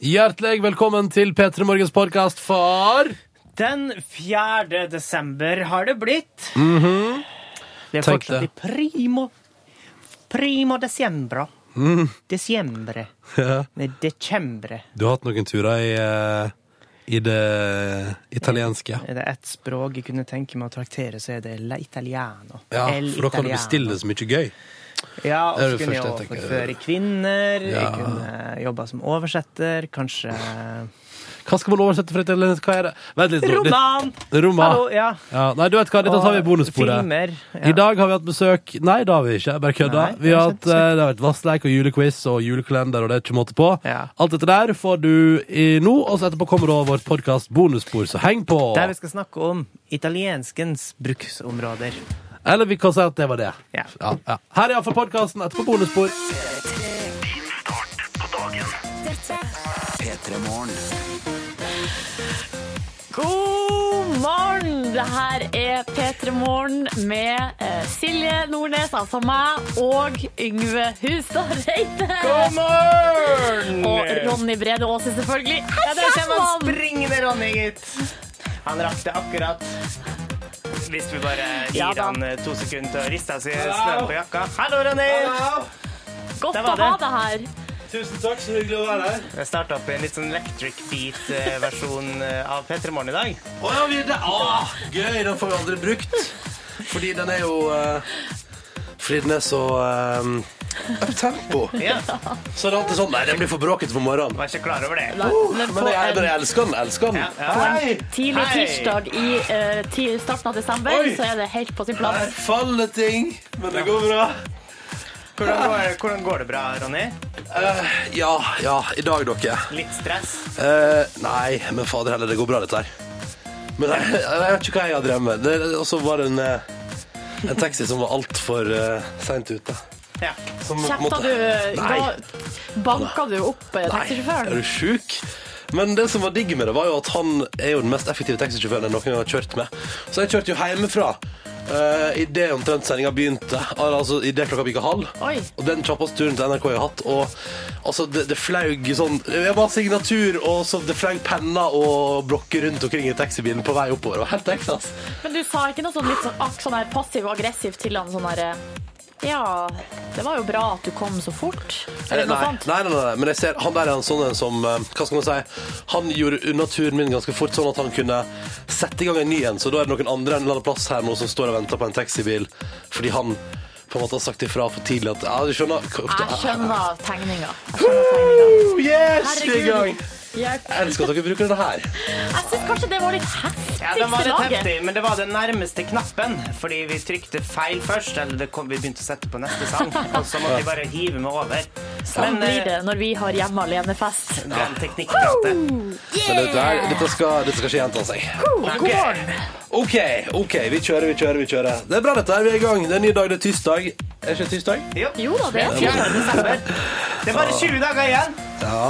Hjertelig velkommen til P3 Morgens podkast for Den 4. desember har det blitt. Det er. Tenk fortsatt det. i primo Primo desember. Mm. Desembre. ja. Nei, Decembre. Du har hatt noen turer i, eh, i det italienske. Er det ett språk jeg kunne tenke meg å traktere, så er det la italiano. Ja, for da kan du bestille så mye gøy. Ja, og så kunne jeg forføre kvinner. Ja. Jeg kunne jobba som oversetter. Kanskje Hva skal man oversette for et eller Hva er det? Vent litt. Roman! Hallo, ja. Ja, nei, du vet hva, dette tar vi i bonussporet. Filmer. Ja. I dag har vi hatt besøk Nei, det har vi ikke. Bare kødda. Vi har hatt, eh, det har vært vassleik og julequiz og julekalender, og det er ikke måte på. Ja. Alt dette der får du i nå, og så etterpå kommer da vårt podkast bonusspor, så heng på! Der vi skal snakke om italienskens bruksområder. Eller vi kan si at det var det. Ja. Ja, ja. Her er iallfall podkasten etterpå bonusspor. God morgen! Det her er P3 Morgen med eh, Silje Nordnes, altså meg, og Yngve Hustad Reite. God morgen! Og Ronny Brede Aase, selvfølgelig. Ja, Her der kommer han! springende, Ronny, gitt. Han rakk det akkurat. Hvis vi bare gir Ja han eh, to sekunder til å riste av seg snøen på jakka. Hallo, Ronny! Godt å ha deg her. Tusen takk, så hyggelig å være her. Jeg starta opp en litt sånn electric beat-versjon av P3 Morgen i dag. Å ja, vi det. Oh, gøy! Den får vi aldri brukt. Fordi den er jo uh, Fordi den er så um, up-tempo. Ja, Så det er alltid sånn Nei, den blir for bråkete på morgenen. Var ikke klar over det. La- men Men på jeg, en jeg elsker den. Elsker den. Ja, ja. Hei! tidlig Hei. tirsdag i eh, ti- starten av desember, Oi. så er det helt på sin Der plass. faller ting, men det går bra. Hvordan går, hvordan går det bra, Ronny? Eh, ja, ja, i dag, dere. Litt stress? Eh, nei, men fader heller, det går bra, dette her. Men jeg, jeg vet ikke hva jeg har drevet med. Det- Og så var det en, eh, en taxi som var altfor uh, seint ute. Ja. Som måte- du Nei. ga, Banka du opp taxisjåføren? Nei, er du sjuk? Men det som var digg med det, var jo at han er jo den mest effektive taxisjåføren jeg noen gang har kjørt med. Så jeg kjørte jo hjemmefra uh, idet omtrent sendinga begynte. Altså idet klokka bikka halv. Oi. Og den kjappeste turen til NRK jeg har hatt. Og altså, det, det flaug sånn Jeg var signatur, og så det flaug penner og blokker rundt omkring i taxibilen på vei oppover. Det var helt ekte. Men du sa ikke noe sånn litt sånn, sånn passiv-aggressiv til han sånn herre Ja, det var jo bra at du kom så fort. Eller noe nei, sånt. nei, nei, nei, men jeg ser han der er en sånn en som eh, Hva skal man si? Han gjorde unna turen min ganske fort, sånn at han kunne sette i gang en ny en. Så da er det noen andre en eller annen plass her nå som står og venter på en taxibil fordi han på en måte har sagt ifra for tidlig at Ja, du skjønner Jeg skjønner tegninga. Jeg skjønner tegninga. Yes, vi er i gang! Herregud. Jeg, Jeg elsker at dere bruker det her. jeg syns kanskje det var litt heftigste Ja, den var litt laget. heftig, men det var den nærmeste knappen. Fordi vi trykte feil først, eller det kom, vi begynte å sette på neste sang. Og så måtte vi bare hive meg over. Sånn Men, blir eh, det når vi har hjemme alene-fest. Den teknikkpratet. Men det der, dette, skal, dette skal ikke gjenta seg. Okay. OK, ok, vi kjører, vi kjører, vi kjører. Det er bra, dette her. Vi er i gang. Det er en ny dag. Det er tirsdag. Er ikke tirsdag? Jo. Jo da, det er 4. desember. Det er bare 20 dager igjen. Ja.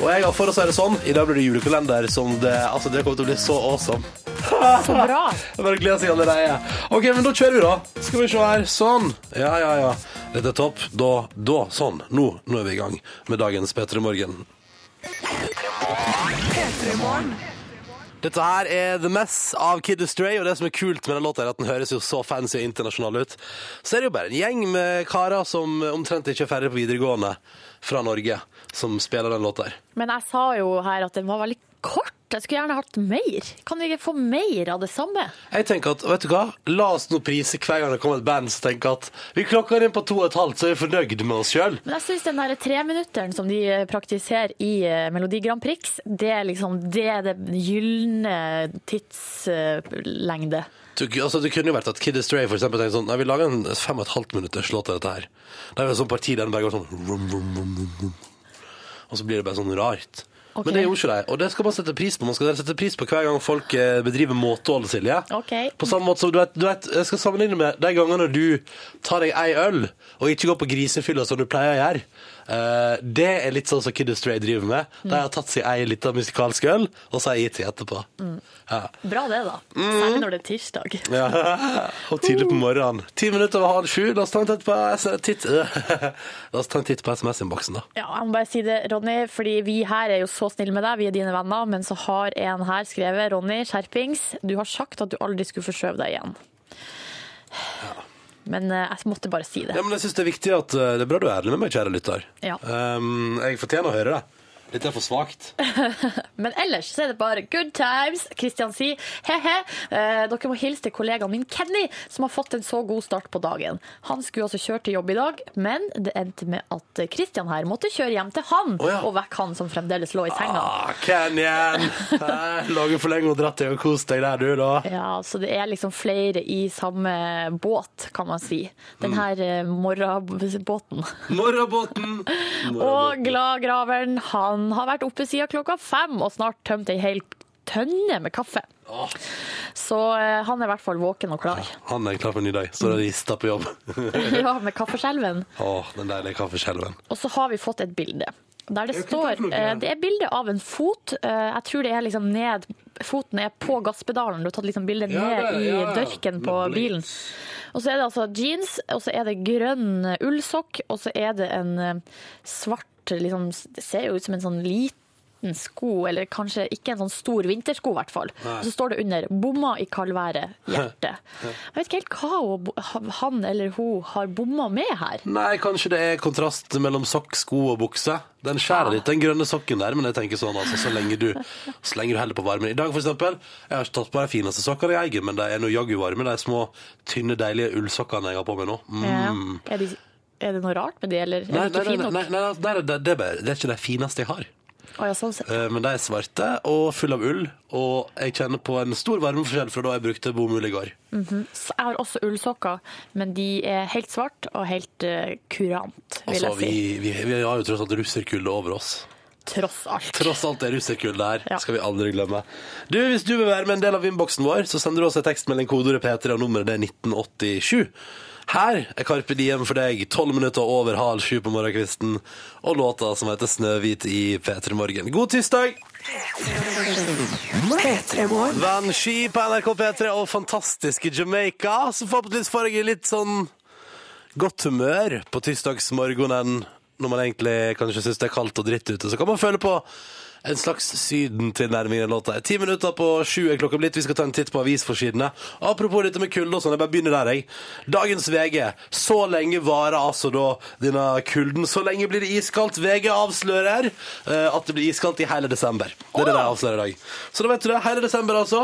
Og jeg har for å si det sånn, i dag blir det julekalender som det Altså, det kommer til å bli så awesome. Så bra. Jeg bare gleder seg allerede. OK, men da kjører vi, da. Skal vi se her. Sånn. Ja, ja, ja. Dette er topp. Da, da, sånn. Nå, nå er vi i gang med dagens P3 Morgen. Dette her er The Mess av Kid Astray, og det som er kult med den låta, er at den høres jo så fancy og internasjonal ut. Så er det jo bare en gjeng med karer som omtrent ikke er ferdig på videregående fra Norge, som spiller den låta her. Men jeg sa jo her at den var veldig kort. Jeg skulle gjerne hatt mer. Kan vi ikke få mer av det samme? Jeg tenker at, vet du hva? La oss nå prise hver gang det kommer et band som tenker at vi klokker inn på to og et halvt, så er vi fornøyd med oss sjøl. Men jeg syns den der treminutteren som de eh, praktiserer i eh, Melodi Grand Prix, det er liksom det er det gylne tidslengde. Du, altså, det kunne jo vært at Kid Astray for eksempel tenkte sånn Nei, vi lager en fem og et halvt minutters låt av dette her. Det er jo et sånt parti der den bare går sånn rum, rum, rum. Og så blir det bare sånn rart. Ok. Men det gjorde ikke de, og det skal man sette pris på. Man skal sette pris på hver gang folk eh, bedriver måtehold, Silje. Okay. På samme måte som du vet, du vet, Jeg skal sammenligne med de gangene du tar deg ei øl og ikke går på grisefylla som du pleier å gjøre. Eh, det er litt sånn som Kid Astray driver med. De har tatt seg ei lita musikalsk øl, og så har jeg gitt seg etterpå. Ja. Bra det, da. Mm. Særlig når det er tirsdag. Ja. Og tidlig på morgenen. Ti minutter over halv sju. La oss ta en titt på, titt. På SMS-innboksen, da. Ja, jeg må bare si det, Ronny, fordi vi her er jo så snille med deg, vi er dine venner, men så har en her skrevet, Ronny, skjerpings, du har sagt at du aldri skulle forskjøve deg igjen. Men eh, jeg måtte bare si det. Ja, men jeg synes Det er viktig at eh, det er bra du er ærlig med meg, kjære lytter. Ja. Um, jeg fortjener å høre det. Dette er for svakt. Men ellers så er det bare good times. Kristian sier he-he. Eh, dere må hilse til kollegaen min Kenny, som har fått en så god start på dagen. Han skulle også kjøre til jobb i dag, men det endte med at Kristian her måtte kjøre hjem til han oh, ja. og vekke han som fremdeles lå i senga. Ah, Kenyan! Lager for lenge og dratt deg og kost deg der, du, da. Ja, så det er liksom flere i samme båt, kan man si. Den her morrabåten Morrabåten Morgenbåten! Og gladgraveren, han har vært oppe siden klokka fem og snart tømt ei hel tønne med kaffe. Så eh, han er i hvert fall våken og klar. Han er klar for en ny dag. så det rister på jobb. ja, med kaffeskjelven. Åh, den deilige kaffeskjelven. Og så har vi fått et bilde. Der det står eh, Det er bilde av en fot. Eh, Jeg tror det er liksom ned Foten er på gasspedalen. Du har tatt liksom bildet Ja, ned det i ja, ja. dørken på Med bilen. Og så er det altså jeans, og så er det grønn ullsokk, og så er det en eh, svart liksom, Det ser jo ut som en sånn liten sko, eller kanskje ikke en sånn stor vintersko, i hvert fall. Og så står det under 'bomma i kaldværet, hjerte'. Jeg vet ikke helt hva han eller hun har bomma med her. Nei, kanskje det er kontrast mellom sokk, sko og bukse. Den skjærer litt, den grønne sokken der, men jeg tenker sånn, altså, så lenge du, så lenge du heller på varmen. I dag, for eksempel, jeg har ikke tatt på de fineste sokkene jeg eier, men de er noe jaggu varme, de små, tynne, deilige ullsokkene jeg har på meg nå. Mm. Ja. Er, de, er det noe rart med de, eller er Nei, nei, ikke nei, nei, nei, det, er- det, er det er ikke de fineste jeg har. Sånn. Eh, Men de er svarte og fulle av ull, og jeg kjenner på en stor varmeforskjell fra da jeg brukte bomull i går. Så Jeg har også ullsokker, men de er helt svart og helt eh, kurant, vil Altså, jeg si. vi, har jo tross alt russerkulde over oss. Tross alt. Tross alt er russerkulde der. Ja. skal vi aldri glemme. Du, Hvis du vil være med en del av innboksen vår, så sender du oss en tekstmelding kodeordet P3, og nummeret det er 1987. Her er Carpe Diem for deg, tolv minutter over halv sju på morgenkvisten, og låta som heter Snøhvit i P3 Morgen. God tirsdag! Vanski på NRK P3 og fantastiske Jamaica, som forhåpentligvis får deg i litt sånn godt humør på tirsdagsmorgenen når man egentlig kanskje syns det er kaldt og dritt ute. Så kan man føle på en slags sydentilnærming i låta. Ti minutter på sju er klokka blitt. Vi skal ta en titt på avisforsidene. Apropos dette med kulde og sånn, jeg bare begynner der, jeg. Dagens VG. Så lenge varer altså da denne kulden. Så lenge blir det iskaldt. VG avslører eh, at det blir iskaldt i hele desember. Det er det de avslører i dag. Så da vet du det. Hele desember, altså.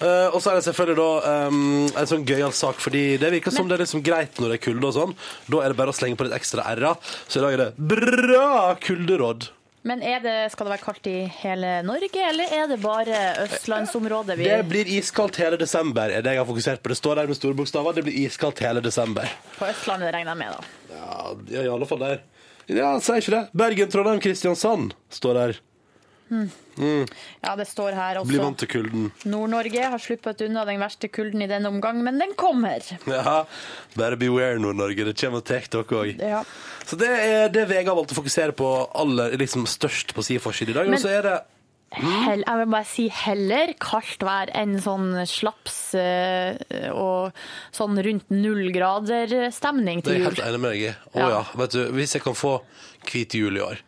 Eh, og så er det selvfølgelig da um, en sånn gøyal sak, fordi det virker som det er liksom greit når det er kulde og sånn. Da er det bare å slenge på litt ekstra r-er. Så i dag er det bra kulderåd. Men det, skal det være kaldt i hele Norge, eller er det bare østlandsområdet vi Det blir iskaldt hele desember, er det jeg har fokusert på. Det står der med store bokstaver. Det blir iskaldt hele desember. På Østlandet regner jeg med, da. Ja, ja i alle fall der. Ja, sier ikke det. Bergen, Trondheim, Kristiansand står der. Ja, det står her Bli også. vant til kulden. Nord-Norge har sluppet unna den verste kulden i den omgang, men den kommer. Ja, bare beware, Nord-Norge. Det kommer og tar dere òg. Ja. Så det er det VG har valgt å fokusere på aller liksom, størst på sin forside i dag. Men- Og så er det Hell, jeg vil bare si heller kaldt vær enn sånn slaps eh, og sånn rundt null grader stemning Det er jeg helt enig med deg i. Å Ja. ja. Vet du, hvis jeg kan få hvit jul i år,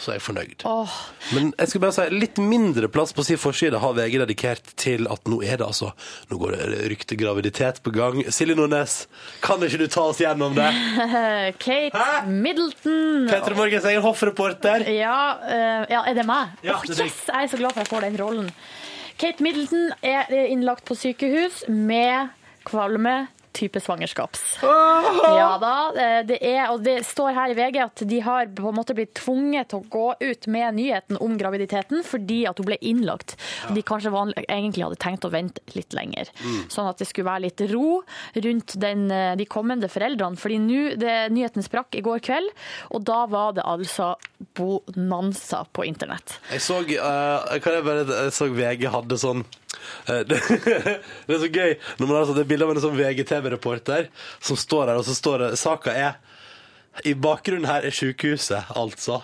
så er jeg fornøyd. Åh, Men jeg skal bare si, litt mindre plass på sin forside har VG dedikert til at nå er det altså Nå går det rykte graviditet på gang. Silje Nordnes, kan ikke du ta oss gjennom det? Kate Hæ? Middleton. Petter Morgens egen hoffreporter. Ja, uh, ja, er det meg? Ja, deg. yes, jeg er så glad for at jeg får den rollen. Kate Middleton er innlagt på sykehus med kvalme type svangerskaps. Ja da, eh, det er, og det står her i VG at de har på en måte blitt tvunget til å gå ut med nyheten om graviditeten fordi at hun ble innlagt. Og de kanskje vanlig, egentlig hadde tenkt å vente litt lenger. Sånn at det skulle være litt ro rundt den, eh, de kommende foreldrene. Fordi nu, det- nyheten sprakk i går kveld, og da var det altså bonanza på internett. Jeg så, uh, kan jeg bare, jeg så VG hadde sånn det, det er så gøy når man har sånn, det er bilde av en sånn VGTV-reporter som står her, og så står det Saka er I bakgrunnen her er sykehuset, altså.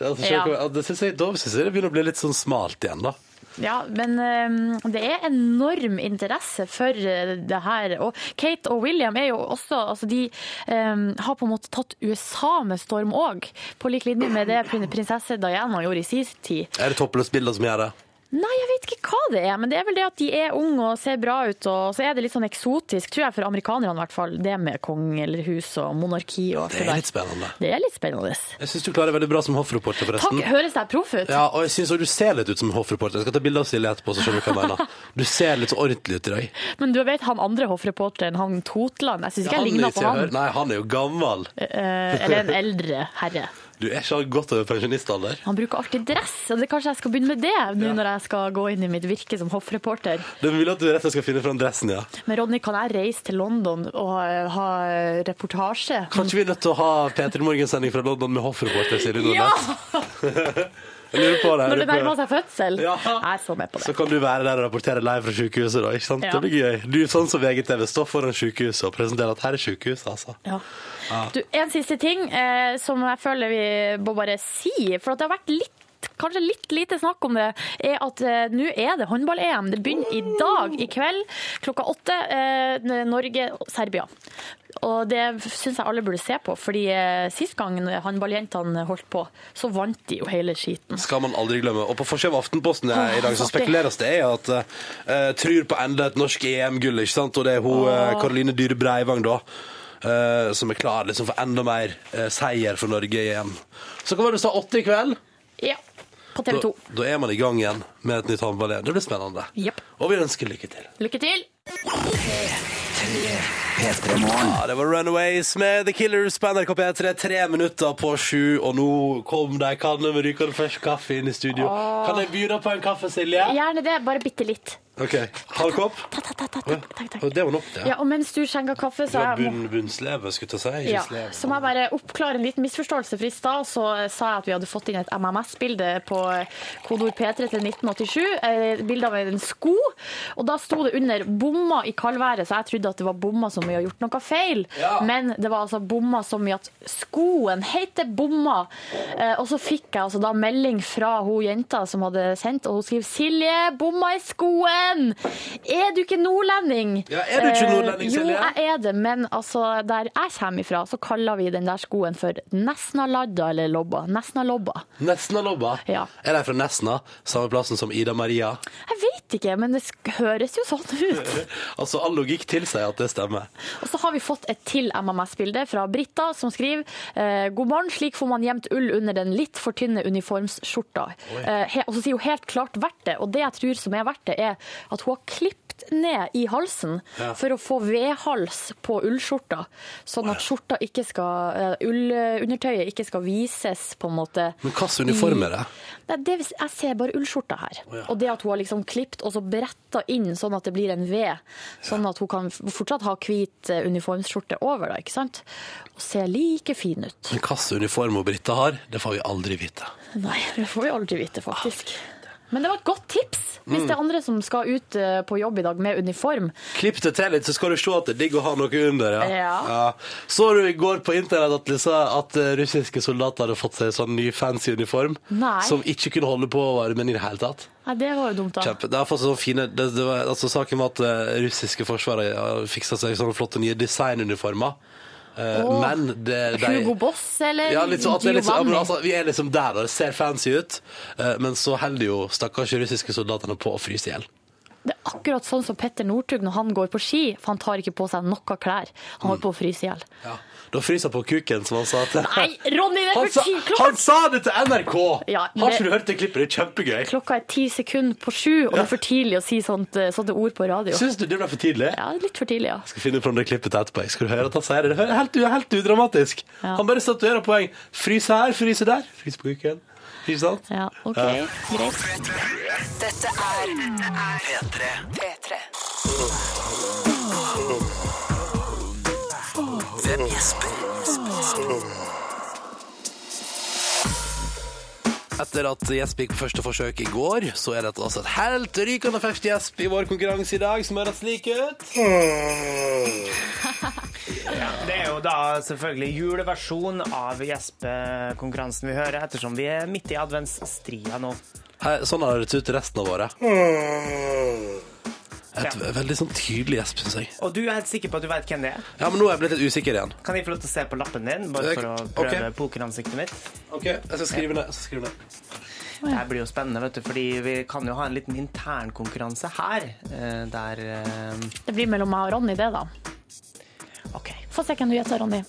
altså Ja. det synes jeg, da synes jeg det begynner å bli litt sånn smalt igjen, da. Ja, men eh, det er enorm interesse for eh, det her. Og Kate og William er jo også altså De um, har på en måte tatt USA med storm òg, på lik linje med det prinsesse Diana gjorde i sin tid. Er det toppløst bilder som gjør det? Nei, jeg vet ikke hva det er, men det er vel det at de er unge og ser bra ut, og så er det litt sånn eksotisk, tror jeg, for amerikanerne i hvert fall, det med konge eller hus og monarki og Det er litt spennende. Det er litt spennende. Jeg syns du klarer det veldig bra som hoffreporter, forresten. Takk, høres jeg proff ut? Ja, og jeg også du ser litt ut som hoffreporter. Jeg skal ta bilde av Silje etterpå, så skjønner du hva jeg mener. Du ser litt så ordentlig ut i dag. Men du vet han andre hoffreporteren, han Totland, jeg syns ikke Ja, jeg ligner på han. Nei, han er jo gammel. Eh, eller en eldre herre. Du er ikke godt over pensjonistalder. Han bruker alltid dress, og det, kanskje jeg skal begynne med det nå når jeg skal gå inn i mitt virke som hoffreporter. Det vil at du rett og slett skal finne fram dressen, ja. Men Ronny, kan jeg reise til London og eh, ha reportasje? Kanskje vi er nødt til å ha P3 Morgen-sending fra London med hoffreporter Silje Nordnes? På det. Når det nærmer seg fødsel? Ja. Jeg er så med på det. Så kan du være der og rapportere live fra sykehuset, da. ikke sant? Ja. Det blir gøy. Du, sånn som VGTV, står foran sykehuset og presenterer at her er sykehuset, altså. Ja. Du, en siste ting eh, som jeg føler vi må bare si, for at det har vært litt Kanskje litt lite snakk om det, er at eh, nå er det håndball-EM. Det begynner i dag, i kveld, klokka åtte. Eh, Norge-Serbia. Og det syns jeg alle burde se på, fordi eh, sist gang håndballjentene holdt på, så vant de jo hele skiten. Skal man aldri glemme. Og på forsiden av Aftenposten i dag så spekuleres det i at uh, tror på enda et norsk EM-gull, ikke sant? Og det er hun eh, Karoline Dyhre Breivang, da. Eh, som er klar liksom, for enda mer uh, seier for Norge igjen. Så hva var det du sa, åtte i kveld? Ja. På TV Da, 2. da er man i gang igjen med et nytt håndball-EM. Det blir spennende. Yep. Og vi ønsker lykke til. Lykke til! Ja, det var Runaways med The Killers på NRK P3. Tre minutter på sju, og nå kom de kannene med rykende fersk kaffe inn i studio. Kan jeg by deg på en kaffe, Silje? Gjerne det, bare bitte litt. OK. Halv kopp? Ta, ta, ta, takk, takk, takk. Det var nok, det. Ja, og mens du skjenker kaffe, så jeg må bunn, bunnsleve, skulle jeg ta seg. si. Ikke ja, sleve. så må jeg bare oppklare en liten misforståelse. For i stad så sa jeg at vi hadde fått inn et MMS-bilde på kodeord P3 til 1987. Et bilde av en sko. Og da sto det under 'bomma i kaldværet', så jeg trodde at det var bomma som i å ha gjort noe feil. Ja. Men det var altså bomma som mye at skoen heter bomma. Eh, og så fikk jeg altså da melding fra hun jenta som hadde sendt, og hun skriver 'Silje, bomma i skoen'! Er du ikke nordlending? Ja, er du ikke nordlending, Eh, Silje? Jo, jeg er det, men altså, der jeg kommer ifra, så kaller vi den der skoen for Nesna-ladda eller lobba. Nesna-lobba. Nesna-lobba. Ja. Er de fra Nesna? Samme plassen som Ida Maria? Jeg vet ikke, men det høres jo sånn ut. Altså, all logikk tilsier at det stemmer. Og så har vi fått et til MMS-bilde fra Britta, som skriver eh, God morgen, slik får man gjemt ull under den litt for tynne uniformsskjorta. Eh, og så sier hun helt klart verdt det, og det jeg tror som er verdt det, er at hun har klippet ned i halsen Ja. for å få vedhals på ullskjorta, sånn at skjorta ikke skal, eh, ullundertøyet ikke skal vises på en måte. Men hvilken uniform er det? Nei, det, jeg ser bare ullskjorta her. ja. Og det at hun har liksom klippet og så bretta inn sånn at det blir en V, sånn at hun kan fortsatt ha hvit eh, uniformsskjorte over, da, ikke sant? Og ser like fin ut. Men hvilken uniform Britta har, det får vi aldri vite. Nei, det får vi aldri vite, faktisk. Men det var et godt tips hvis Mm. det er andre som skal ut eh, på jobb i dag med uniform. Klipp det til litt, så skal du se at det er digg å ha noe under. Ja. Ja. Så du i går på internett at, liksom, at eh, russiske soldater hadde fått seg sånn ny fancy uniform Nei. som ikke kunne holde på å varme i det hele tatt? Nei, det var jo dumt, da. Kjempe. Det er fått sånne fine det, det var, altså, Saken var at det russiske forsvaret har fiksa seg sånne flotte nye designuniformer. Eh, Åh, men det, de, Hugo Boss, eller ja, litt sånn at det er ja, men altså, Vi er liksom der, og det ser fancy ut. eh, men så holder jo stakkars russiske soldatene på å fryse i hjel. Det er akkurat sånn som Petter Northug når han går på ski, for han tar ikke på seg noe klær. Han holder på å fryse i hjel. Ja. Da fryser han på kuken, som han sa til Nei, Ronny, det er for ti! Klokka, han sa det til NRK! Ja, det... Har ikke du hørt det klippet? Det er kjempegøy. klokka er ti sekunder på sju, og det er for tidlig å si sånt, eh, sånne ord på radio. Syns du det ble for tidlig? Ja, litt for tidlig, ja. skal finne fram det klippet etterpå. Jeg skal du høre at han sier det. Det er helt, helt udramatisk. Ja. Han bare statuerer poeng. Fryse her, fryse der. Fryse på kuken. Ikke sant? Ja, OK, Ja. greit. Dette er P3. P3. Etter at Gjesp gikk på første forsøk i går, så er dette altså et helt rykende ferskt gjesp i vår konkurranse i dag, som høres slik ut. Det er jo da selvfølgelig juleversjon av gjespekonkurransen vi hører, ettersom vi er midt i adventsstria nå. Hei, sånn har det sett ut resten av året. Et ja. veldig sånn tydelig gjesp, syns jeg. Og du er helt sikker på at du vet hvem det er? Ja, men nå er jeg blitt litt usikker igjen. Kan jeg få lov til å se på lappen din, bare for å prøve okay. pokeransiktet mitt? Ok, jeg skal skrive ned. Jeg skal skrive ned. Det her blir jo spennende, vet du, fordi vi kan jo ha en liten internkonkurranse her, eh, der eh, Det blir mellom meg og Ronny, det, da. OK. Få se hvem du gjetter, Ronny.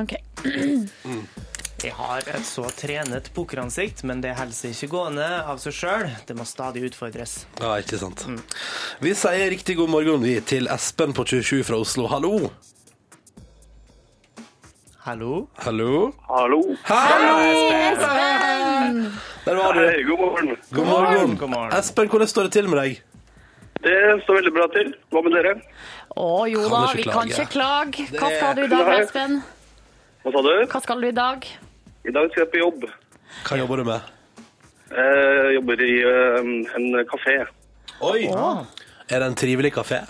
OK. Jeg har et så trenet pokeransikt, men det holder seg ikke gående av seg sjøl. Det må stadig utfordres. Ja, ikke sant. Vi sier riktig god morgen vi til Espen på 27 fra Oslo. Hallo! Hallo? Hallo? Hallo. Der var du. Hei, god morgen. God morgen. God morgen. Espen, hvordan står det til med deg? Det står veldig bra til. Hva med dere? Å jo da, vi klage. kan ikke klage. Hva Det- skal du i dag, Espen? Hva sa du? Hva skal du i dag? I dag skal jeg på jobb. Hva jobber du med? Jeg jobber i eh, en kafé. Oi! Er det en trivelig kafé?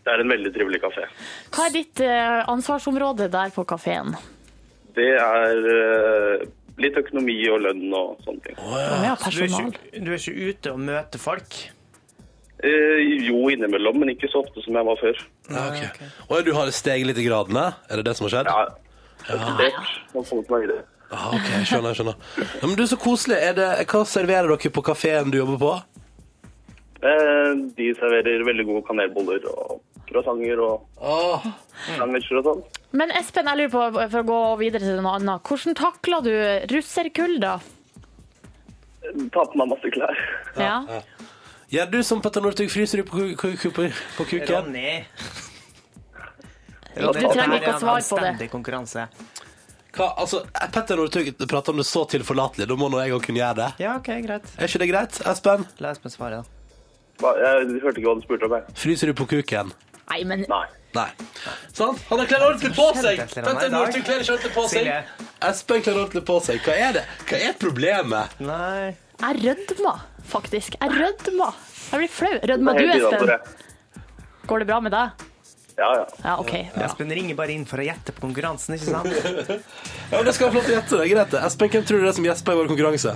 Det er en veldig trivelig kafé. Hva er ditt eh, ansvarsområde der på kafeen? Det er eh, litt økonomi og lønn og sånne ting. Ja, Du er, ikke, du er ikke ute og møter folk? Eh, jo, innimellom, men ikke så ofte som jeg var før. Ja, ok. Og du har steget litt i gradene? Er det det som har skjedd? Ja, etter meg videre. Ah, ok, skjønner, skjønner. Ja, men du, Så koselig. Er det, hva serverer dere på kafeen du jobber på? Eh, de serverer veldig gode kanelboller og croissanter og Åh, sandwicher og sånn. Men Espen, jeg lurer på, for å gå videre til noe annet. Hvordan takler du russerkulda? Ta på meg masse klær. Ja. Gjør du som Petter Northug, fryser du på, ku- på, på kuken? Ronny. Du trenger ikke å svare på det. Konkurranse. Hva, altså, Petter Northug prater om det så tilforlatelig, da må nå jeg òg kunne gjøre det. Ja, OK, greit. Er ikke det greit, Espen? La Espen svare, da. Hva- Jeg hørte ikke hva du spurte om. jeg. Fryser du på kuken? Nei, men Nei. Nei. Sant? Han har kledd ordentlig på seg! Skjedde et eller annet Petter i dag. Northug kler ikke ordentlig på seg. Silje. Espen kler ordentlig på seg. Hva er det? Hva er problemet? Nei. jeg rødma, faktisk. Jeg rødma. Jeg blir flau. Rødmer du, helt Espen? det. Går det bra med deg? Ja, ja. Ja, OK. Bra. Espen ringer bare inn for å gjette på konkurransen, ikke sant? Ja, men det skal være flott å gjette. det er Greit. Espen, hvem tror du det er som gjesper i vår konkurranse?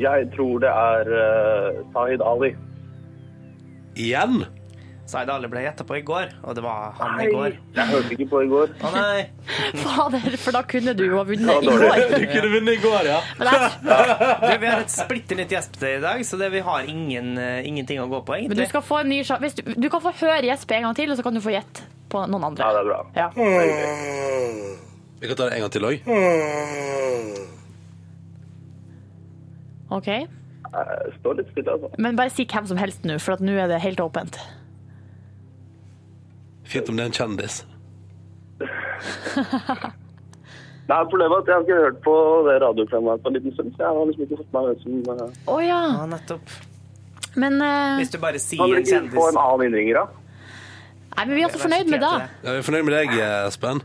Jeg tror det er uh, Sahid Ali. Igjen? Zaid Ali ble gjetta på i går, og det var han i Nei, går. jeg hørte ikke på i går. Å nei. Fader, for da kunne du jo ha vunnet i går. Du kunne vunnet i går, ja. Men jeg, Du, vi har et splitter nytt gjesp til i dag, så det, vi har ingen, uh, ingenting å gå på, men du skal få en ny. Hvis Du, du kan få høre gjesp en gang til, og så kan du få gjette på noen andre. Ja, det er bra. Ja. Vi kan ta det en gang til òg. OK. Jeg står litt stille, altså. Men bare si hvem som helst nå, for at nå er det helt åpent. Fint om det er en kjendis. Nei, Problemet er at jeg har ikke hørt på det radioprogrammet på en liten stund, så jeg har liksom ikke fått meg hvem som uh, oh, ja. Ja, nettopp. Men, uh... Hvis du bare sier Kan dere ikke få en annen innringer, da? nei, men vi er altså fornøyd med det. Ja, vi er fornøyd med deg, Espen.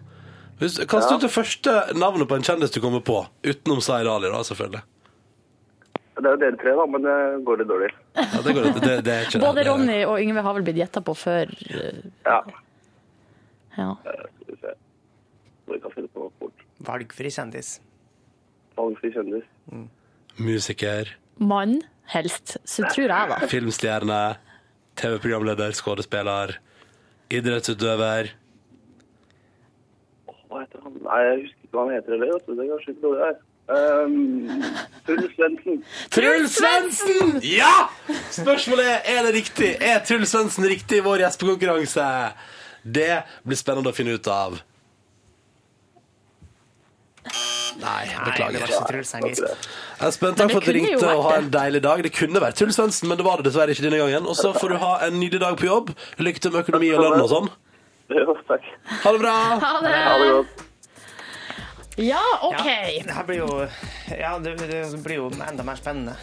Hvis, kast til det første navnet på en kjendis du kommer på, utenom Zaid Ali, da, selvfølgelig. Det er jo dere tre, da, men det går litt dårlig. Ja, det, går, det, det, det er ikke. Både Det- Ronny og Yngve har vel blitt gjetta på før. eh, Ja. Ja. eh, Skal vi se. Så vi kan finne på fort. Valgfri kjendis. Valgfri kjendis. Musiker, Mann, helst. Så tror jeg, da. filmstjerne, TV-programleder, skuespiller, idrettsutøver. Hva heter han? Nei, jeg husker ikke hva han heter heller. Det er kanskje ikke dårlig her. Um, Truls Svendsen. Truls Svendsen! Ja! Spørsmålet er er det riktig. Er Truls Svendsen riktig i vår gjestekonkurranse? Det blir spennende å finne ut av. Nei, Nei, det beklager. var ikke Truls Henger. Espen, takk for at du det ringte og ha en deilig dag. Det kunne vært Truls Svendsen, men det var det dessverre ikke denne gangen. Og så får du ha en nydelig dag på jobb. Lykke til med økonomi og lønn og sånn. Jo, takk. Ha det bra! Ha Ha det det! godt. Ja, OK. Ja, det blir jo Ja, det, det blir jo enda mer spennende.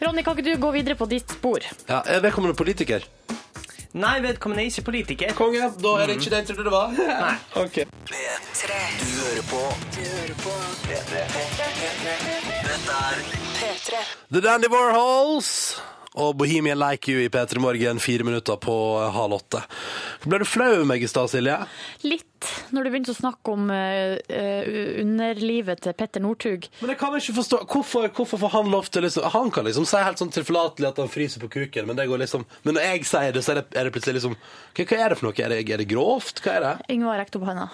Ronny, kan ikke du gå videre på ditt spor? Ja, er vedkommende politiker? Nei, vedkommende er ikke politiker. Konge, da er det ikke det jeg trodde det var. Nei. Ok. P3. Du hører på Du hører på P3. Dette er P3. The Dandy Warhols og Bohemian Like You i P3 Morgen fire minutter på halv åtte. Ble du flau over meg i stad, Silje? Litt, når du begynte å snakke om uh, eh, underlivet til Petter Northug. Men jeg kan ikke forstå Hvorfor, hvorfor får han lov til liksom Han kan liksom si helt sånn tilforlatelig at han fryser på kuken, men det går liksom Men når jeg sier det, så er det, er det plutselig liksom hva, hva er det for noe? Er det, er det grovt? Hva er det? Yngvar rekte opp hånda.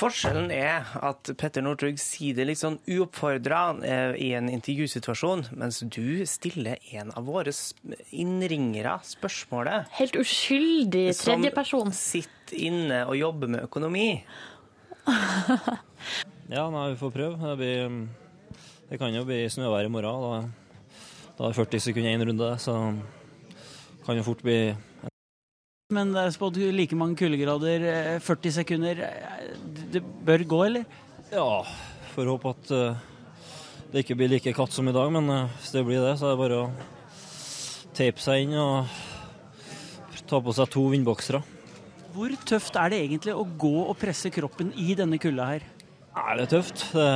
Forskjellen er at Petter Northug sier det litt sånn uoppfordra eh, i en intervjusituasjon, mens du stiller en av våre innringere spørsmålet. Helt uskyldig tredjeperson. Som sitter inne og jobber med økonomi. Ja, nei, vi får prøve. Det, blir, det kan jo bli snøvær i morgen. Da, da er det 40 sekunder én runde, så kan jo fort bli Men det er spådd like mange kuldegrader, eh, 40 sekunder. Eh, Det bør gå, eller? Ja, får håpe at eh, det ikke blir like katt som i dag, men eh, hvis det blir det, så er det bare å tape seg inn og ta på seg to vindboksere. Hvor tøft er det egentlig å gå og presse kroppen i denne kulda her? Nei, det er tøft. Det,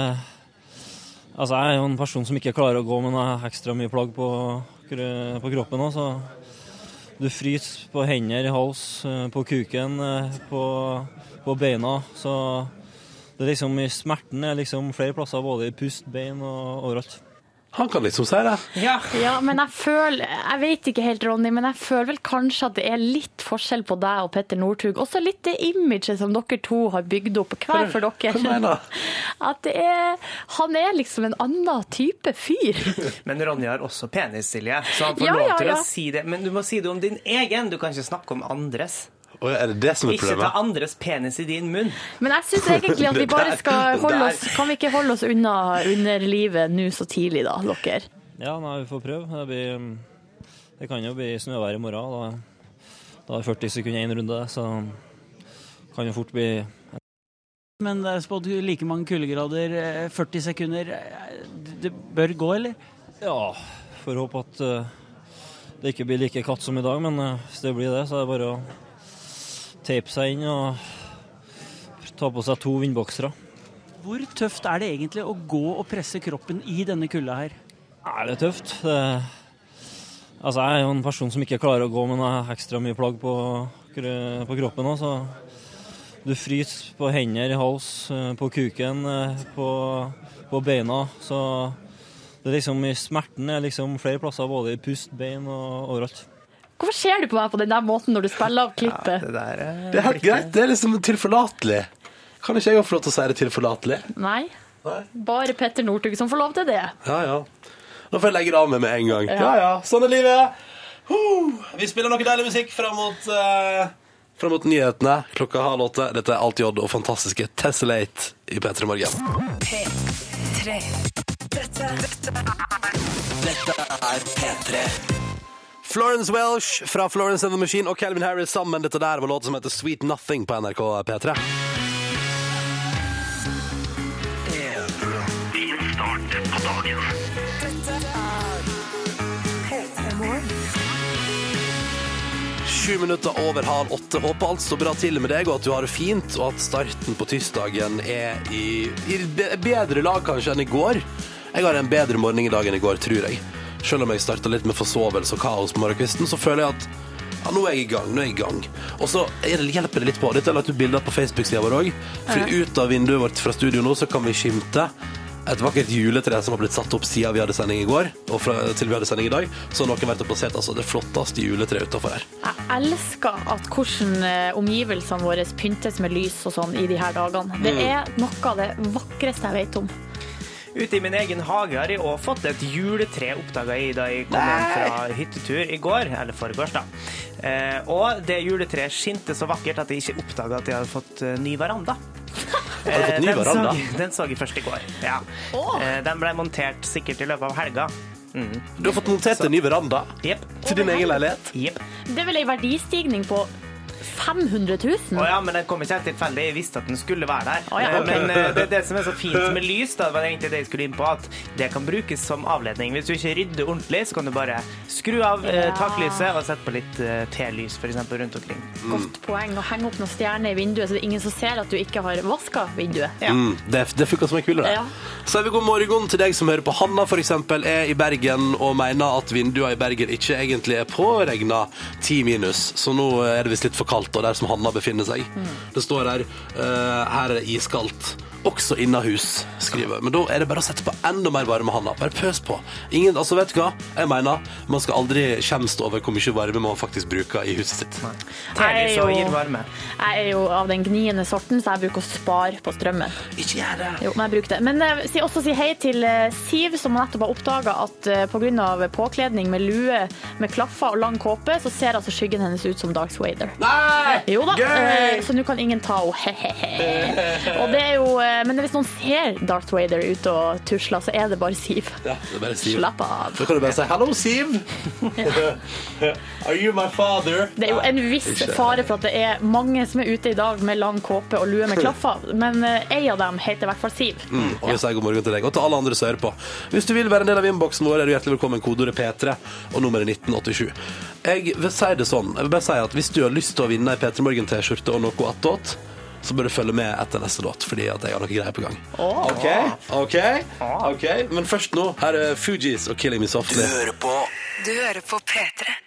altså, jeg er jo en person som ikke klarer å gå, men jeg har ekstra mye plagg på, på kroppen så du fryser på hender, hals, eh, på kuken, eh, på, på beina. Så det er liksom smerten er liksom flere plasser, både i pust, bein og overalt. Han kan liksom si det. Ja, Ja, men jeg føler Jeg vet ikke helt, Ronny, men jeg føler vel kanskje at det er litt forskjell på deg og Petter Northug. Også litt det imaget som dere to har bygd opp hver for Hva dere. mener du? At det er Han er liksom en annen type fyr. Men Ronny har også penis, Silje, så han får Ja, lov ja, til ja. å si det. Men du må si det om din egen, du kan ikke snakke om andres. Og er det det som er problemet? Ikke ta andres penis i din munn. Men jeg syns egentlig at vi bare skal holde oss Kan vi ikke holde oss unna underlivet nå så tidlig, da, dere? Ja, nei, vi får prøve. Det, blir, det kan jo bli snøvær i morgen. Da, da er det 40 sekunder én runde, så kan jo fort bli Men det er spådd like mange kuldegrader, eh, 40 sekunder. Eh, Det bør gå, eller? Ja, får håpe at eh, det ikke blir like katt som i dag, men eh, hvis det blir det, så er det bare å teipe seg inn og ta på seg to vindboksere. Hvor tøft er det egentlig å gå og presse kroppen i denne kulda her? Er det tøft. Det, altså, jeg er jo en person som ikke klarer å gå, men har ekstra mye plagg på, på kroppen Også. du fryser på hender, i hals, eh, på kuken, eh, på, på beina. Så det er liksom smerten er liksom flere plasser, både i pust, bein og overalt. Hvorfor ser du på meg på den der måten når du spiller av klippet? Det der er Det er helt greit. Det er liksom tilforlatelig. Kan ikke jeg òg få lov til å si det tilforlatelig? Nei. Nei. Bare Petter Northug som får lov til det. Ja, ja. Nå får jeg legge det av meg med en gang. Ja, ja. Sånn er livet. Uh, Vi spiller noe deilig musikk fram mot, uh, fram mot nyhetene klokka halv åtte. Dette er Alt J og fantastiske Tessellate i P3 Morgen. P3. Dette, dette er P3. Florence Welsh fra Florence and the Machine og Calvin Harris sammen. Dette der var låten som heter Sweet Nothing på NRK P3. Sju minutter over halv åtte. Håper alt står bra til med deg, og at du har det fint, og at starten på tirsdagen er i, i bedre lag kanskje enn i går. Jeg har en bedre morgen i dag enn i går, tror jeg. Selv om jeg starta litt med forsovelse og kaos på morgenkvisten, så føler jeg at ja, nå er jeg i gang. nå er jeg i gang. Og så er hjelper det litt på. Dette har jeg lagt ut bilder på Facebook-sida vår òg. For ut av vinduet vårt fra studio nå så kan vi skimte et vakkert juletre som har blitt satt opp siden vi hadde sending i går, og fra, til vi hadde sending i dag. Så har noen vært og plassert altså, det flotteste juletreet utafor her. Jeg elsker at hvordan eh, omgivelsene våre pyntes med lys og sånn i de her dagene. Det er noe av det vakreste jeg vet om. Ute i min egen hage har jeg òg fått et juletre oppdaga jeg da jeg kom hjem fra hyttetur i går, eller foregårs, da. Eh, og det juletreet skinte så vakkert at jeg ikke oppdaga at jeg hadde fått eh, ny veranda. Har du fått ny den veranda? Så, den så jeg først i går. Ja. Eh, den ble montert sikkert i løpet av helga. Du har fått montert en ny veranda yep. til din egen leilighet. Yep. Det er vel ei verdistigning på 500 000? Oh, ja, men den kom ikke helt tilfeldig. Jeg visste at den skulle være der. Oh, ja, okay. Men eh, det, det som er så fint med lys, da, det var egentlig det jeg skulle inn på, at det kan brukes som avledning. Hvis du ikke rydder ordentlig, så kan du bare skru av eh, Ja. taklyset og sette på litt eh, telys, f.eks. rundt omkring. Godt poeng å henge opp noen stjerner i vinduet, så det er ingen som ser at du ikke har vaska vinduet. Mm, det, det funker som en kule, det. Ja. Så er vi god morgen til deg som hører på. Hanna eksempel er i Bergen og mener at vinduene i Bergen ikke egentlig er påregna 10 minus, så nå er det visst litt for kaldt og der som Hanna befinner seg. Det står her uh, her er det iskaldt. Også innahus, skriver. Men da er det bare å sette på enda mer varme, handa. Bare pøs på. Ingen, altså vet du hva? Jeg mener, man skal aldri skjemmes over hvor mye varme man faktisk bruker i huset sitt. Jeg er jo- Jeg er jo av den gniende sorten, så jeg bruker å spare på strømmen. Ikke gjør det! Jo, men jeg bruker det. Men jeg vil også si hei til eh, Siv, som nettopp har oppdaga at pga. På påkledning med lue med klaffer og lang kåpe, så ser altså skyggen hennes ut som Darth wader. Nei! Jo da, Gøy! eh, så nå kan ingen ta henne. Og det er jo, eh, men hvis noen ser Darth Vader ute og tusler, så er det bare Siv. Ja, det er bare Siv. Slapp av. Så kan du bare si 'hallo, Siv'. Are you my father? Det er jo en viss fare for at det er mange som er ute i dag med lang kåpe og lue med klaffer, men eh, ei av dem heter i hvert fall Siv. Mm, og vi sier god morgen til deg, og til alle andre som hører på. Hvis du vil være en del av innboksen vår, er du hjertelig velkommen. Kodeordet P3 og nummeret 1987. Jeg vil si det sånn, jeg vil bare si at hvis du har lyst til å vinne ei P3 Morgen-T-skjorte og noe attåt, så bør du følge med etter neste låt, fordi at jeg har noe greier på gang. OK, OK, ok. Men først nå, her er Fugees og 'Killing Me Softly'. Du hører på P3.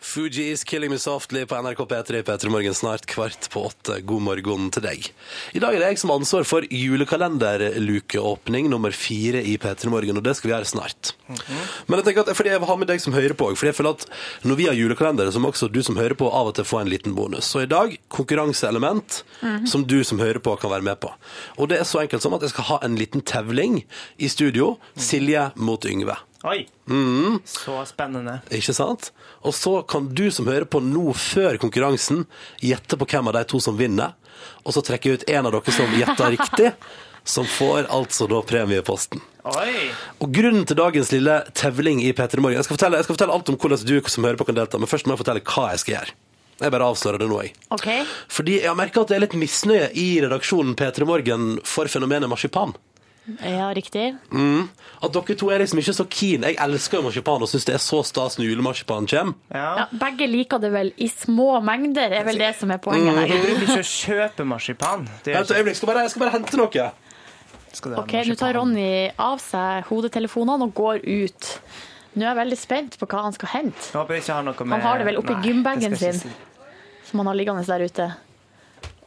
Fugees 'Killing Me Softly' på NRK P3 i P3 Morgen snart kvart på åtte. God morgen til deg. I dag er det jeg som har ansvar for julekalenderlukeåpning nummer fire i P3 Morgen, og det skal vi gjøre snart. Men jeg tenker at fordi jeg har med deg som hører på, fordi jeg føler at når vi har julekalender, så må også du som hører på av og til få en liten bonus. Så i dag, konkurranseelement som du som hører på kan være med på. Og det er så enkelt som at jeg skal ha en liten tevling i studio. Silje mot Yngve. Oi! Mm. Så spennende. Ikke sant? Og så kan du som hører på nå før konkurransen, gjette på hvem av de to som vinner. Og så trekker jeg ut en av dere som gjetter riktig, som får altså da premieposten. Oi! Og grunnen til dagens lille tevling i P3 Morgen jeg jeg skal fortelle alt om hvordan du som hører på kan delta, men først må jeg fortelle hva jeg skal gjøre. Jeg bare avslører det nå, jeg. OK? Fordi jeg har merka at det er litt misnøye i redaksjonen P3 Morgen for fenomenet marsipan. Ja, riktig. At dere to er liksom ikke så keen. Jeg elsker jo marsipan og syns det er så stas når julemarsipan kommer. Ja. Ja, begge liker det vel i små mengder, er vel det som er poenget her. bruker ikke å kjøpe marsipan. Det gjør Vent et øyeblikk, skal bare, jeg skal bare hente noe. skal det OK, nå tar marsipan. Ronny av seg hodetelefonene og går ut. Nå er jeg veldig spent på hva han skal hente, Jeg håper jeg ikke har noe med Han har det vel oppi Nei, gymbagen det skal jeg sin. ikke si. som han har liggende der ute.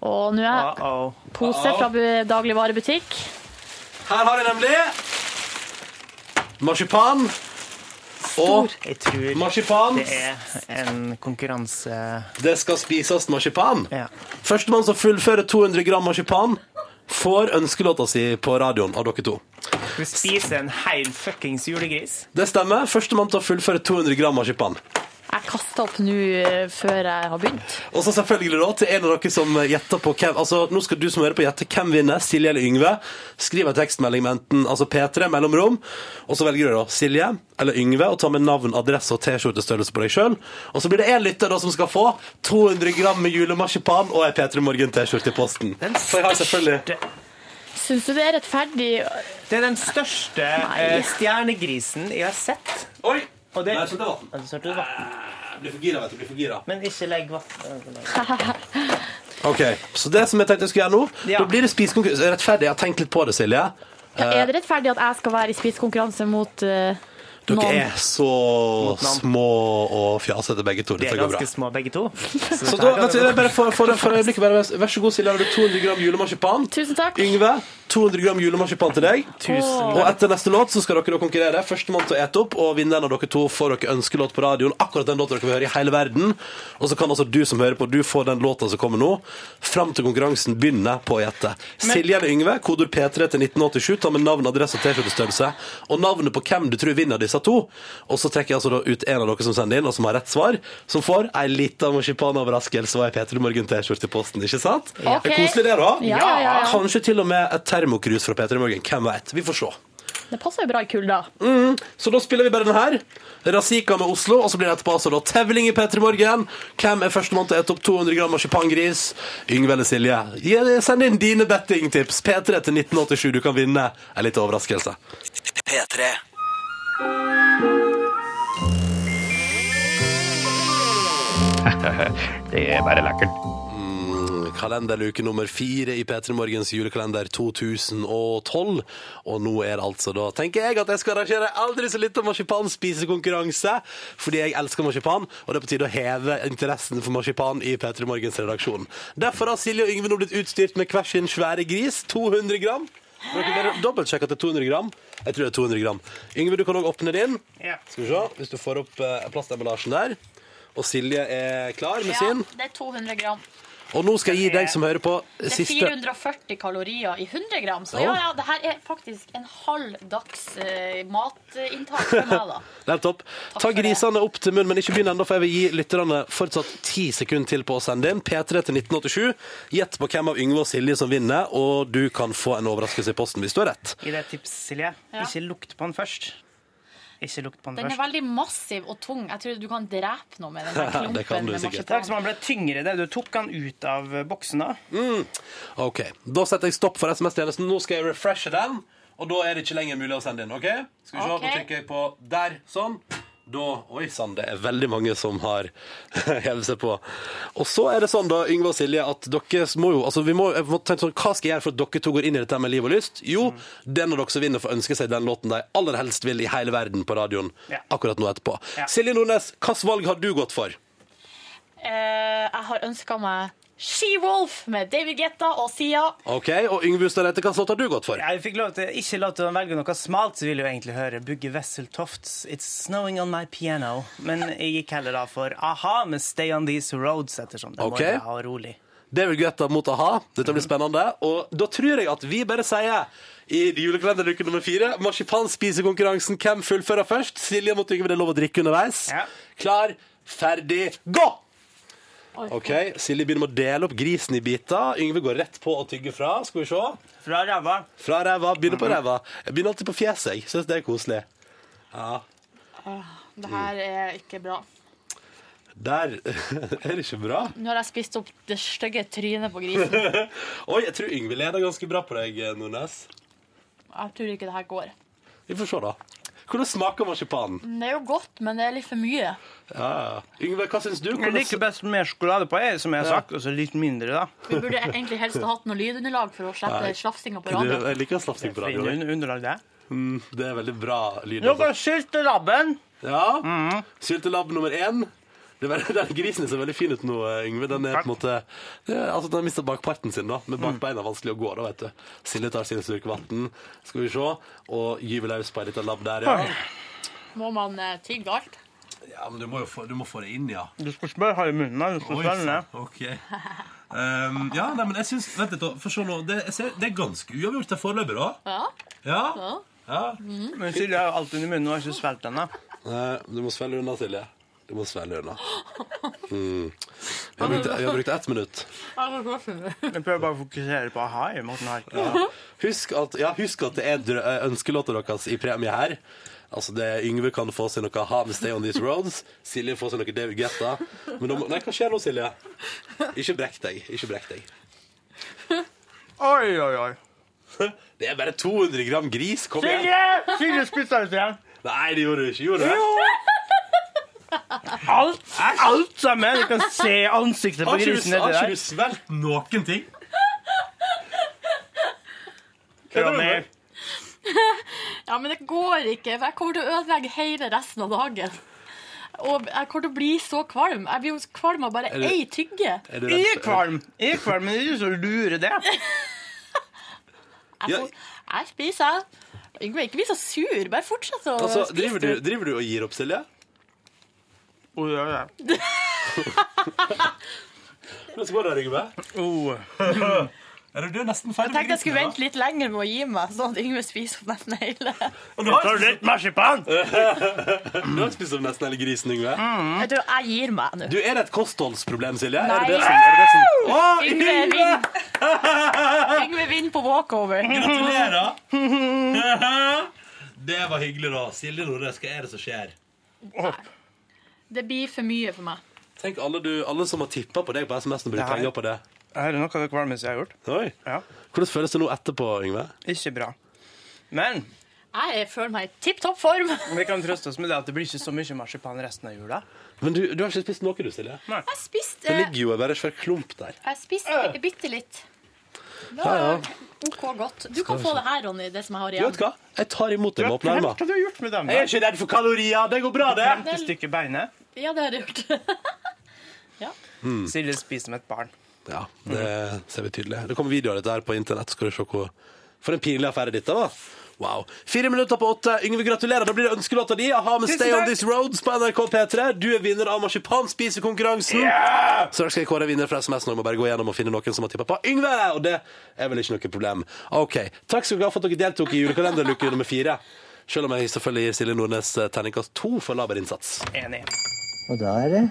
Og nå er Uh-oh. pose fra bu- dagligvarebutikk. Her har jeg nemlig marsipan. Og Jeg tror marsipan. det er en konkurranse Det skal spises marsipan. Ja. Førstemann som fullfører 200 gram marsipan, får ønskelåta si på radioen av dere to. Du spiser en hel fuckings julegris. Det stemmer. Førstemann til å fullføre 200 gram marsipan. Jeg kasta opp nå eh, før jeg har begynt. Og så selvfølgelig da til en av dere som gjetter på hvem Altså, nå skal du som hører på gjette hvem vinner, Silje eller Yngve. Skriv en tekstmelding med enten altså P3 mellomrom, og så velger du da Silje eller Yngve og tar med navn, adresse og T-skjortestørrelse på deg sjøl. Og så blir det én lytter da som skal få 200 gram med julemarsipan og ei P3 Morgen-T-skjorte i posten. For jeg har selvfølgelig Syns du det er rettferdig? Det er den største eh, stjernegrisen jeg har sett. Oi! Og det, Nei, så det. Ja, så sølte vann. Blir for gira, vet du. Blir for gira. Men ikke legg vann. Ok, Så det som jeg tenkte jeg skulle gjøre nå, Ja. da blir det spisekonkurranse. Rettferdig. Jeg har tenkt litt på det, Silje. Ja, er det rettferdig at jeg skal være i spisekonkurranse mot eh, Dere noen? er så små og fjasete begge to. De Dette er går bra. ganske små, begge to. Så da, vet du, bare for, for, for øyeblikket, bare, vær så god, Silje. Har du 200 gram julemarsipan? Tusen takk. Yngve, 200 gram julemarsipan til deg. Tusen Og etter neste låt så skal dere da konkurrere. Førstemann til å ete opp, og vinneren av dere to får dere ønskelåt på radioen. Akkurat den låta dere vil høre i hele verden. Og så kan altså du som hører på, du får den låta som kommer nå, fram til konkurransen begynner på å gjette. Silje eller Yngve, kodord P3 til 1987, ta med navn, adresse og T-skjortestørrelse. Og navnet på hvem du tror vinner disse to. Og så trekker jeg altså da ut en av dere som sender inn, og som har rett svar, som får ei lita marsipanoverraskelse og ei P3 Morgen-T-skjorte i posten. Ikke sant? Det er koselig, det, da. Ja, ja, ja, ja. Kanskje til og med et termokrus fra P3 Morgen. Hvem vet? Vi får se. Det passer jo bra i kulda. Så da spiller vi bare den her. Razika med Oslo, og så blir det etterpå altså da tevling i P3 Morgen. Hvem er førstemann til å ete opp 200 gram marsipangris? Yngve eller Silje? Send inn dine bettingtips. P3 til 1987. Du kan vinne en liten overraskelse. P3. Det er bare lekkert. Kalenderluke nummer fire i P3 Morgens julekalender 2012. Og nå er det altså da, tenker jeg, at jeg skal arrangere aldri så lite marsipanspisekonkurranse. Fordi jeg elsker marsipan, og det er på tide å heve interessen for marsipan i P3 Morgens redaksjon. Derfor har Silje og Yngve nå blitt utstyrt med hver sin svære gris. 200 gram. Dere bare dobbeltsjekke at det er 200 gram. Jeg tror det er 200 gram. Yngve, du kan òg åpne din. Ja. Skal vi se, hvis du får opp eh, plastemballasjen der. Og Silje er klar med sin. det er 200 gram. Og nå skal jeg gi deg som hører på, siste Det er 440 kalorier i 100 gram. Så ja, ja, det her er faktisk en halv dags eh, matinntak for meg, da. Nettopp. Ta grisene opp til munnen, men ikke begynn ennå, for jeg vil gi lytterne fortsatt ti sekunder til på å sende inn. P3 til 1987. Gjett på hvem av Yngve og Silje som vinner, og du kan få en overraskelse i posten hvis du har rett. Gi deg et tips, Silje. Ja. Ikke lukt på den først. Ikke lukt på den, Den er veldig massiv og tung. Jeg tror du kan drepe noe med den klumpen. Det kan du sikkert. Takk så man ble tyngre det. Du tok den ut av boksen da. OK. Da setter jeg stopp for SMS-tjenesten. Nå skal jeg refreshe den, og da er det ikke lenger mulig å sende inn. OK? Skal vi se, okay. Da trykker jeg på der. Sånn. Da Oi sann, det er veldig mange som har hevet seg på. Og så er det sånn, da, Yngve og Silje, at dere må jo altså vi må, jeg må tenke sånn, Hva skal jeg gjøre for at dere to går inn i dette med liv og lyst? Jo, den av dere som vinner, får ønske seg den låten de aller helst vil i hele verden på radioen Ja. akkurat nå etterpå. Ja. Silje Nordnes, hvilket valg har du gått for? Eh, jeg har ønska meg She-Wolf med David Guetta og Sia. Ok, Og Yngve Hustad Hva hvilken låt har du gått for? Jeg fikk lov til, ikke lov til å velge noe smalt, så vil jeg jo egentlig høre Bugge Wessel Tofts It's Snowing On My Piano. Men jeg gikk heller da for a-ha med Stay On These Roads, ettersom det okay. må jeg ha rolig. David Guetta mot a-ha. Dette blir spennende. Og da tror jeg at vi bare sier i julekalenderuke nummer fire marsipanspisekonkurransen Hvem fullfører først? Silje mot Yngve, det er lov å drikke underveis. Ja. Klar, ferdig, gå! Ok, Silje begynner med å dele opp grisen i biter. Yngve går rett på å tygge fra. Skal vi se. Fra ræva. Fra ræva. Begynner på ræva. Jeg begynner alltid på fjeset. Jeg syns det er koselig. Ja. Det her er ikke bra. Der er det ikke bra. Nå har jeg spist opp det stygge trynet på grisen. Oi, jeg tror Yngve leder ganske bra på deg, Nordnes. Jeg tror ikke det her går. Vi får se, da. Hvordan smaker marsipanen? Det er jo godt, men det er litt for mye. Ja, ja. Yngve, hva syns du? Jeg liker best mer sjokolade på, jeg, som jeg har Ja. sagt, og så litt mindre, da. Vi burde egentlig helst ha hatt noe lydunderlag for å slippe Nei. slafsinga på radio. jeg liker slafsing på radio. Underlag det. Mm, det er veldig bra lyd. Nå Altså. syltelabben. Ja. Syltelabb nummer én. Det er den grisen ser veldig fin ut nå, Yngve. Den er på en måte altså, Den har mista bakparten sin, da. Med bakbeina vanskelig å gå, da, vet du. Silje tar sin slurk vann, skal vi se, og gyver løs på ei lita labb der, ja. Må man eh, tygge alt? Ja, men du må jo få, du må få det inn, ja. Du skal ikke bare ha i munnen, du skal Oi, svelge Okay. Um, ja, nei, men jeg syns Vent litt, for se nå. Det, jeg ser, det er ganske uavgjort foreløpig, da. Ja. Ja. ja. ja. Men Silje har alt under munnen og har ikke svelget den. du må svelge unna, Silje. Du må svelge unna. Mm. Vi, har brukt, har brukt ett minutt. Jeg prøver bare å fokusere på a-ha i Morten Harket. Husk at, ja, husk at det er ønskelåta deres i premie her. Altså det Yngve kan få seg noe aha med Stay On These Roads. Silje får seg noe David Guetta. Men da må, nei, hva skjer nå, Silje? Ikke brekk deg. Ikke brekk deg. Oi, oi, oi. Det er bare 200 gram gris. Kom igjen. Silje! Silje spiste ut igjen. Nei, det gjorde du ikke. Gjorde du det? Alt, alt sammen. Du kan se ansiktet på grisen har ikke du svelget noen ting? Prøv mer. Ja, men det går ikke. for Jeg kommer til å ødelegge hele resten av dagen. Og jeg kommer til å bli så kvalm. Jeg blir jo kvalm av bare ei tygge. Er Jeg er kvalm, jeg er kvalm, men det er ikke så lure det. Jeg, får, jeg spiser. Yngve, ikke bli så sur. Bare fortsett å Altså, spise. driver, du, driver du og gir opp, Silje? Oh, ja, ja. Hvordan går det, Yngve? Oh. Er du nesten ferdig Jeg tenkte jeg skulle vente litt lenger med å gi meg, sånn at Yngve spiser opp nesten hele. Og du har, litt marsipan. du har spist opp nesten hele grisen, Yngve. Jeg tror jeg gir meg nå. Du, Er det et kostholdsproblem, Silje? Nei. Er det det som, er det som... Å, Yngve vinner. Yngve vinner på walkover. Gratulerer! Det var hyggelig, da. Silje Nordnes, hva er det som skjer? Det blir for mye for meg. Tenk alle, du, alle som har tippa på deg på SMS og brukt Nei. penger på det. Er det noe av det kvalmeste jeg har gjort? Oi. Ja. Hvordan føles det nå etterpå, Yngve? Ikke bra. Men Jeg føler meg i tipp topp form. vi kan trøste oss med det at det blir ikke så mye marsipan resten av jula. Men du, du har ikke spist noe, du, Silje? Jeg spist, Det ligger jo bare en svær klump der. jeg spiste bitte litt. Ja, ja. OK godt. Du kan få det her, Ronny, det som jeg har Du igjen. vet hva? Jeg tar imot det med åpne armer. Hva har du gjort med dem? Jeg er ikke redd for kalorier. Det går bra, det. Femte stykket beinet. Ja, det har jeg gjort. Silje spiser som et barn. Ja, det ser vi tydelig. Det kommer videoer av dette her på internett. Skal du se hvor For en pinlig affære dette var. Wow. Fire minutter på åtte. Yngve, gratulerer. Da blir det ønskelåta di. Aha med Tusen Stay On this These Roads på NRK P3. Du er vinner av marsipanspisekonkurransen. Så da skal jeg kåre vinner fra SMS nå. Jeg må bare gå gjennom og finne noen som har tippa på Yngve. Og det er vel ikke noe problem. OK. Takk skal dere ha for at dere deltok i julekalenderluke nummer fire. Selv om jeg selvfølgelig gir Silje Nordnes eh, terningkast to for laber innsats. Enig. Og da er det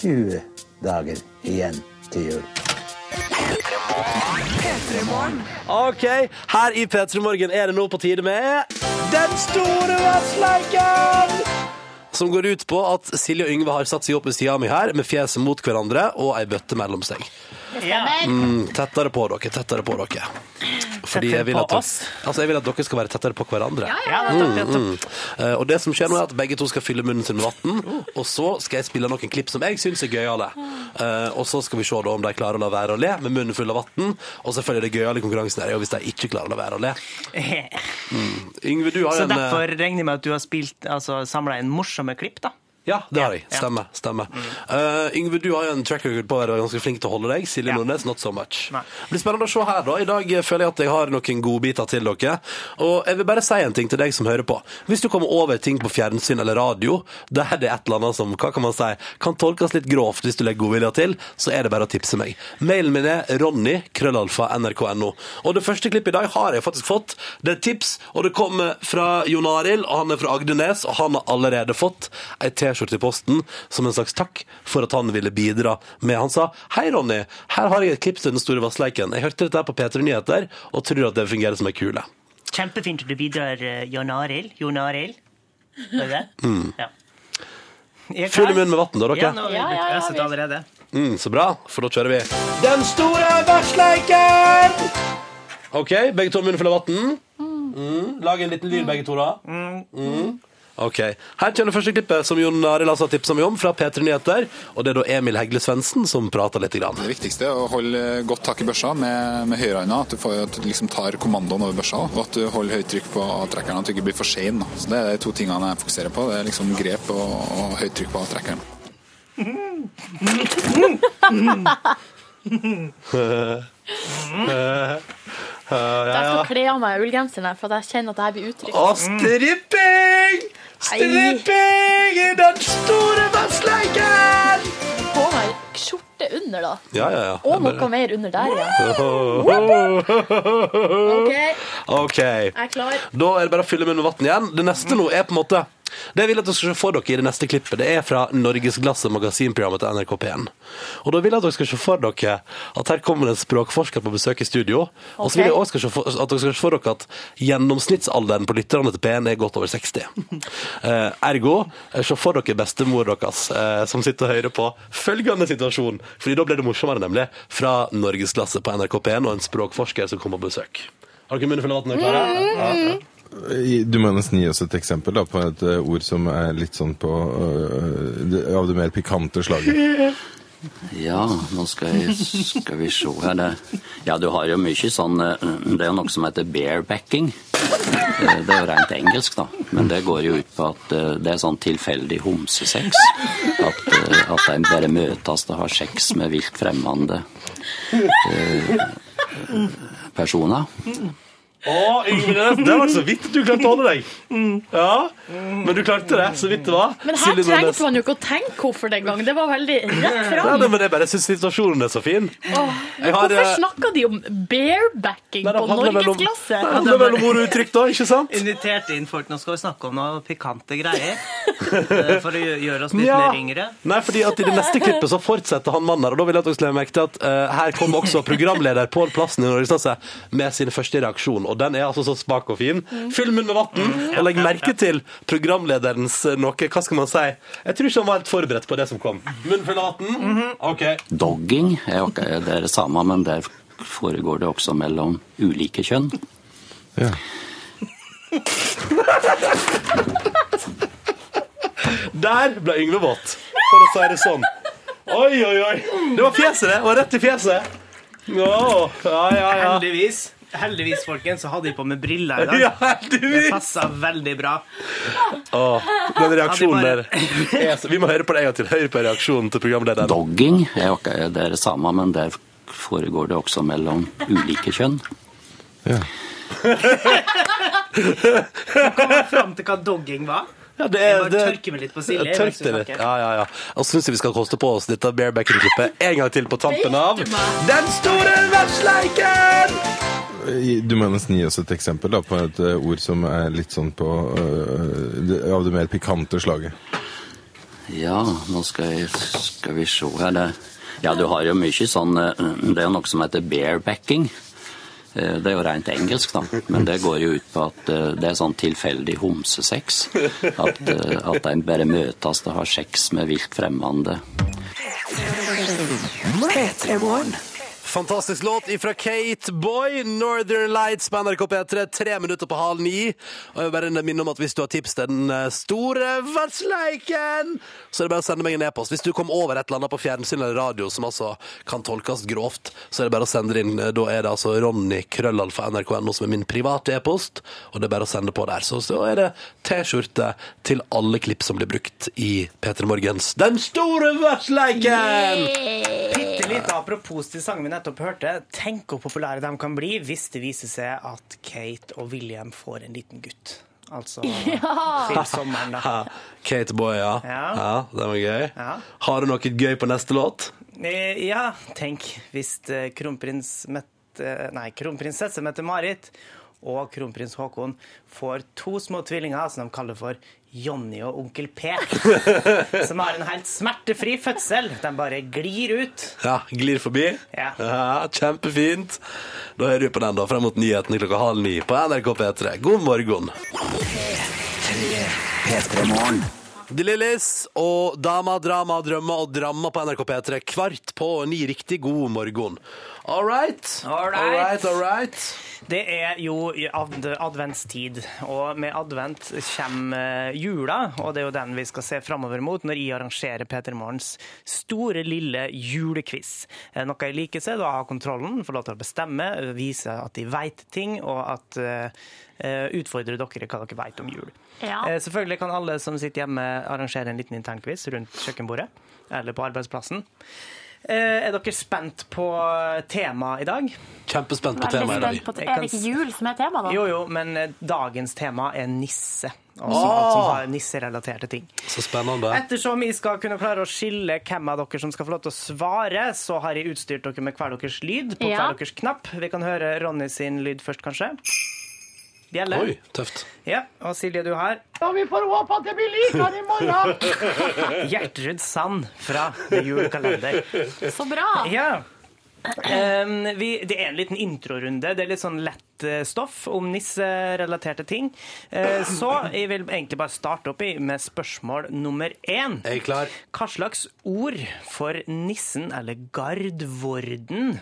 20 dager igjen til jul. OK, her i P3 Morgen er det nå på tide med Den store vassleiken! Som går ut på at Silje og Yngve har satt seg opp ved sida mi her med fjeset mot hverandre og ei bøtte mellom seg. Mm, tettere på dere, tettere på dere. Fordi jeg vil, at, oss? altså jeg vil at dere skal være tettere på hverandre. Ja, nettopp, nettopp. Eh, og det som skjer nå er at begge to skal fylle munnen sin med vann, og så skal jeg spille noen klipp som jeg syns er gøyale. Eh, og så skal vi se da om de klarer å la være å le med munnen full av vann. Og selvfølgelig det gøyale i konkurransen her er jo hvis de ikke klarer å la være å le. Yngve, du har Så en eh, derfor regner jeg med at du har spilt, altså, samla inn morsomme klipp, da. Ja, det har jeg. Stemmer. stemmer. Uh, Yngve, du har jo en track record på å være ganske flink til å holde deg. Silje Ja. Nordnes, not so much. Nei. Det blir spennende å se her, da. I dag føler jeg at jeg har noen godbiter til dere. Og jeg vil bare si en ting til deg som hører på. Hvis du kommer over ting på fjernsyn eller radio der det er et eller annet som hva kan man si, kan tolkes litt grovt hvis du legger godvilja til, så er det bare å tipse meg. Mailen min er ronny, krøllalfa, nrk.no. Og det første klippet i dag har jeg faktisk fått. Det er tips, og det kommer fra Jon Arild, og han er fra Agdenes, og han har allerede fått ei T-skjorte i posten som en slags takk for at han ville bidra med. Han sa hei, Ronny, her har jeg et klipp til Den store vassleiken. Jeg hørte dette på P3 Nyheter og tror at det fungerer som ei kule. Kjempefint at du bidrar, eh, Jon Arild. Jon Arild. Er det det? Ja. Er Fyll munnen med vann, da, Ja, nå har vi Ja, blitt ja, ja, øset allerede. Mm, så bra, for da kjører vi Den store vassleiken! OK, begge to full av vann. Mm. Lag en liten lyd, begge to, da. Mm. OK. Her kommer det første klippet som Jon Arild altså har tipsa meg om, fra P3 Nyheter. Og det er da Emil Hegle Svendsen som prater litt. Grann. Det viktigste er å holde godt tak i børsa med, med høyrehånda. At du, får, at du liksom tar kommandoen over børsa. Og at du holder høyt trykk på avtrekkeren, at du ikke blir for sein. Så Det er de to tingene jeg fokuserer på. Det er liksom grep og, og høyt trykk på avtrekkeren. Jeg skal kle av meg ullgenseren for jeg kjenner at det her blir utrygt. Og stripping! Stripping i den store vassleiken! På meg skjorte under, da. Ja, ja, ja. Og noe mer under der, ja. OK, OK. jeg er klar. Da er det bare å fylle munnen med vann igjen. Det neste nå er på en måte Det jeg vil at dere skal se for dere i det neste klippet, det er fra Norgesglasset magasinprogrammet til NRK P1. Og da vil jeg at dere skal se for dere at her kommer en språkforsker på besøk i studio. Og så vil jeg også for, at dere skal se for dere at gjennomsnittsalderen på lytterne til P1 er godt over 60. Eh, ergo, eh, se for dere bestemor deres eh, som sitter og hører på følgende situasjon. Fordi da ble det morsommere, nemlig. Fra Norgesglasset på NRK P1 og en språkforsker som kommer på besøk. Har dere munnen full av vann? Klara? Ja, ja. Du må nesten gi oss et eksempel da, på et eh, ord som er litt sånn på uh, av det mer pikante slaget. Ja, nå skal, jeg, skal vi se her. Ja, du har jo mye sånn eh, Det er jo noe som heter barebacking. Det er jo rent engelsk, da. Men det går jo ut på at det er sånn tilfeldig homsesex. At, at en bare møtes og har sex med vilt fremmede personer. Å, det var så vidt du klarte å holde deg. Ja, men du klarte det, så vidt det var. Men her Silje Nordnes. trengte man jo ikke å tenke hvorfor den gang. Det var veldig rett Nei, fram. nei, men jeg bare syns situasjonen er så fin. Åh, Jeg har, Hvorfor eh, snakka de om barebacking Nei, det på handler vel om- norgesklasse? Det handler vel om og uttrykk, da, ikke sant? Inviterte inn folk, nå skal vi snakke om noe pikante greier. eh, For å gjø- gjøre oss litt Ja. mer yngre. Nei, fordi at I det neste klippet så fortsetter han mannen her, og da vil jeg at dere skal legge merke til at eh, her kommer også programleder Pål Plassen i Norgesklasse med sin første reaksjon. Og og den er altså så smak og fin. Fyll munnen med vann, og legg merke til programlederens eh, noe Hva skal man si? Jeg tror ikke han var helt forberedt på det som kom. Munn full av vann. OK. Dogging er jo ikke det er det samme, men der foregår det også mellom ulike kjønn. Ja. Der ble Yngve våt, for å si det sånn. Oi, oi, oi. Det var fjeset, det. Det var rett i fjeset. Oh, ja, ja, ja. Heldigvis, heldigvis, folkens, så hadde jeg på meg briller i dag. Ja, heldigvis. Det passa veldig bra. Åh, den reaksjonen der er så- Vi må høre på det en gang til. Hør på reaksjonen til programlederen. Dogging er jo ikke det er det samme, men der foregår det også mellom ulike kjønn. Ja. Kommer fram til hva dogging var. Ja, det Jeg bare det, tørker meg litt på Silje. Tørk du det litt. Ja, ja, ja. Og så syns jeg vi skal koste på oss dette barebacking-klippet en gang til på tampen av Den store vertsleiken! Du må nesten gi oss et eksempel da, på et eh, ord som er litt sånn på uh, Av det mer pikante slaget. Ja, nå skal, jeg, skal vi se her. Det, ja, du har jo mye sånn eh, Det er noe som heter barebacking. Det er jo rent engelsk, da, men det går jo ut på at det er sånn tilfeldig homsesex. At, at en bare møtes og har sex med vilt fremmede. Fantastisk låt ifra Kate Boy, Northern Lights på NRK P3, tre minutter på halv ni. Og jeg vil bare minne om at hvis du har tips til den eh, store vertsleiken, så er det bare å sende meg en e-post. Hvis du kom over et eller annet på fjernsyn eller radio som altså kan tolkes grovt, så er det bare å sende det inn. Da er det altså Ronny Krøllalfa NRK.no som er min private e-post, og det er bare å sende på der. Så, så er det T-skjorte til alle klipp som blir brukt i P3 Morgens Den store vertsleiken! Bitte litt apropos til sangen vi nettopp hørte. Tenk hvor populære de kan bli hvis det viser seg at Kate og William får en liten gutt. Altså til sommeren, da. Kate Boy, ja. Ja. ja. det var gøy. Ja. Har du noe gøy på neste låt? Eh, Ja, tenk hvis eh, kronprins Mette Nei, kronprinsesse Mette-Marit og kronprins Haakon får to små tvillinger som de kaller for Jonny og onkel P. Som har en helt smertefri fødsel. De bare glir ut. Ja, Glir forbi? Ja. Kjempefint. Da hører vi på den da, frem mot nyhetene klokka halv ni på NRK P3. God morgen. De Lillis og Dama, drama, drømmer og Dramma på NRK P3 kvart på ni riktig god morgen. All right. All right. All right, all right. Det er jo ad adventstid, og med advent kommer eh, jula. Og det er jo den vi skal se framover mot når jeg arrangerer Peter Morgens store, lille julequiz. Eh, Noe jeg liker seg, da ha kontrollen, få lov til å bestemme, vise at de veit ting, og at uh, eh, utfordre dere hva dere veit om jul. Ja. Uh, Selvfølgelig kan alle som sitter hjemme arrangere en liten internquiz rundt kjøkkenbordet eller på arbeidsplassen. Eh, Er dere spent på temaet i dag? Kjempespent på temaet i dag. på Er det ikke jul som er tema, da? Jo, jo, men eh, dagens tema er nisse. Altså alt som har nisserelaterte ting. Så spennende. Ettersom vi skal kunne klare å skille hvem av dere som skal få lov til å svare, så har jeg utstyrt dere med hver deres lyd på Ja. hver deres knapp. Vi kan høre Ronny sin lyd først, kanskje. Bjelle. Oi, tøft. Ja, og Silje, du har Ja, vi får håpe at det blir likere i morgen. Gjertrud Sand fra The Julekalender. Så bra! Ja. Um, vi, det er en liten introrunde. Det er litt sånn lett eh, stoff om nisserelaterte ting. Uh, så jeg vil egentlig bare starte opp i med spørsmål nummer én. Er jeg klar? Hva slags ord for nissen, eller gardvorden,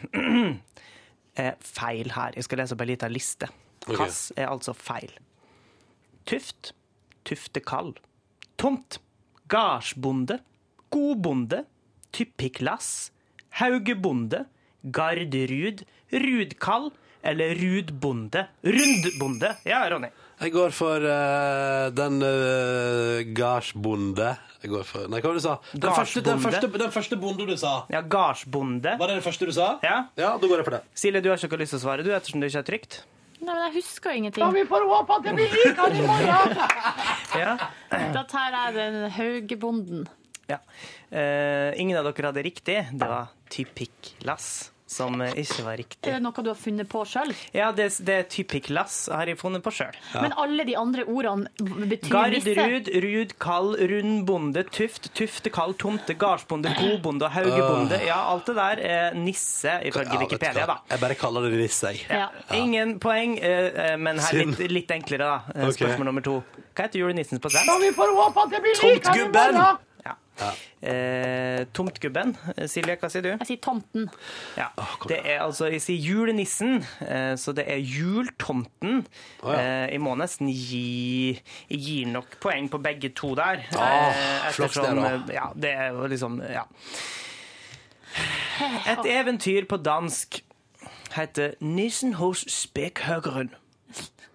er feil her? Jeg skal lese opp ei lita liste. Hva er altså feil? Tuft, tuftekall, tomt, gardsbonde, godbonde, typpiklass, haugebonde, garderud, rudkall eller rudbonde. Rundbonde. Ja, Ronny. Jeg går for uh, den uh, gardsbonde. Jeg går for Nei, hva var det du sa? Den første, den, første, den første bonde du sa. Ja, gardsbonde. Var det den første du sa? Ja. Ja, da går jeg for det. Silje, du har ikke lyst til å svare, du, ettersom det ikke er trygt? Nei, men jeg husker jo ingenting. Da vi får håpe at det blir likere i morgen. Ja. Da tar jeg den Haugebonden. ja. Uh, ingen av dere hadde riktig. Det var typikklas. Som eh, ikke var riktig. Er det noe du har funnet på sjøl? Ja, det, det er typiklass har jeg funnet på sjøl. Men alle de andre ordene betyr Gard, nisse. rud, rud, kall, rundbonde, tuft, tufte, kall, tomte, gardsbonde, godbonde og haugebonde. Ja, alt det der er nisse, ifølge Ja, Wikipedia, da. Jeg bare kaller det nisse, jeg. Ja. Ingen poeng, eh, eh, men her litt, litt enklere, da. Spørsmål nummer to. Hva heter julenissen på svensk? Tomtgubben! Morgen. Eh, tomtgubben. Eh, Silje, hva sier du? Jeg sier tomten. Ja. Det er altså, jeg sier julenissen, eh, så det er jultomten. Oh, ja. Eh, Jeg må nesten gi Jeg gir nok poeng på begge to der. Oh, eh, flaks det, da. Ja, det er jo liksom Ja. Et eventyr på dansk heter 'Nissen hos spekhøgeren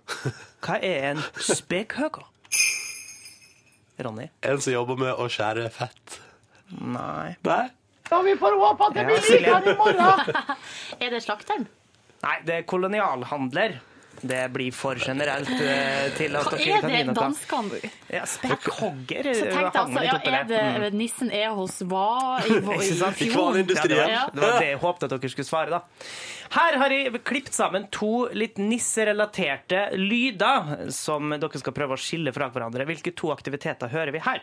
Hva er en spekkhøger? Ronny? En som jobber med å skjære fett. Nei. Nei? Da vi får håpe at det blir Silje. likere i morgen. Er det slakteren? Nei, det er kolonialhandler. Det blir for generelt eh, til at Hva er det danskene Ja, spekkhogger Så eh, tenkte jeg altså, ja, er det. Mm. nissen er hos hva i, i, i kvalindustrien? Ja, det, var, det var det jeg håpet at dere skulle svare, da. Her har jeg klippet sammen to litt nisserelaterte lyder som dere skal prøve å skille fra hverandre. Hvilke to aktiviteter hører vi her?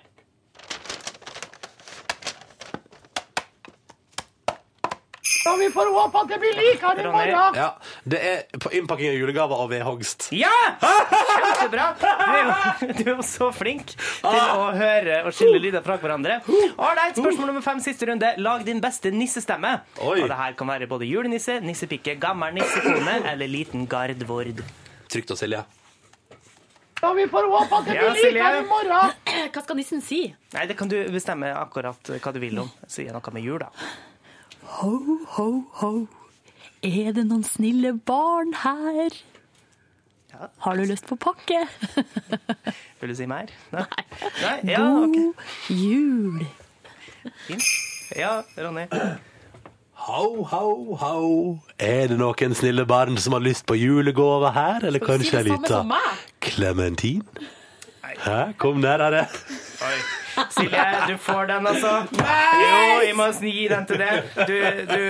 Da vi får håpe at det blir likere i morgen. Ja, det er på innpakking av julegaver og vedhogst. Ja! Kjempebra! Du er jo, du er jo så flink til å høre og skille lyder fra hverandre. Ålreit, spørsmål nummer fem, siste runde. Lag din beste nissestemme. Oi. Og det her kan være både julenisse, nissepikke, gammel nissekone eller liten gardvord. Trygt og Silje. Ja, vi får håpe at det blir likere i morgen. Hva skal nissen si? Nei, det kan du bestemme akkurat hva du vil om. Sier noe med jul, da. Ho, ho, ho. Er det noen snille barn her? Ja. Har du lyst på pakke? Vil du si mer? Nei. Nei? Ja, ok. God jul. Fint. Ja, Ronny. Ho, ho, ho. Er det noen snille barn som har lyst på julegave her, eller kanskje det ei lita klementin? Hæ? Kom nærmere. Oi. Silje, du får den, altså. Jo, jeg må gi den til deg. Du, du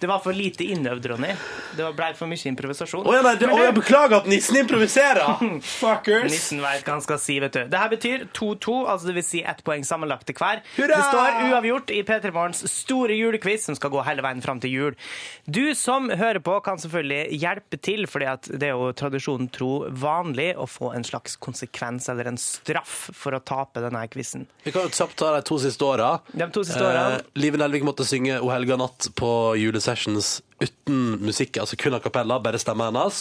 Det var for lite innøvd, Ronny. Det ble for mye improvisasjon. Å ja, nei, du, å, jeg beklager at nissen improviserer! Fuckers! Nissen vet hva han skal si, vet du. Det her betyr 2-2, altså det vil si ett poeng sammenlagt til hver. Hurra! Det står uavgjort i P3 Morgens store julequiz, som skal gå hele veien fram til jul. Du som hører på, kan selvfølgelig hjelpe til, fordi at det er jo tradisjonen tro vanlig å få en slags konsekvens eller en straff for å tape denne quizen. Vi kan jo kjapt ta de to siste åra. Eh, Live Nelvik måtte synge O helga natt på julesessions uten musikk, altså kun a cappella, bare stemmen hennes.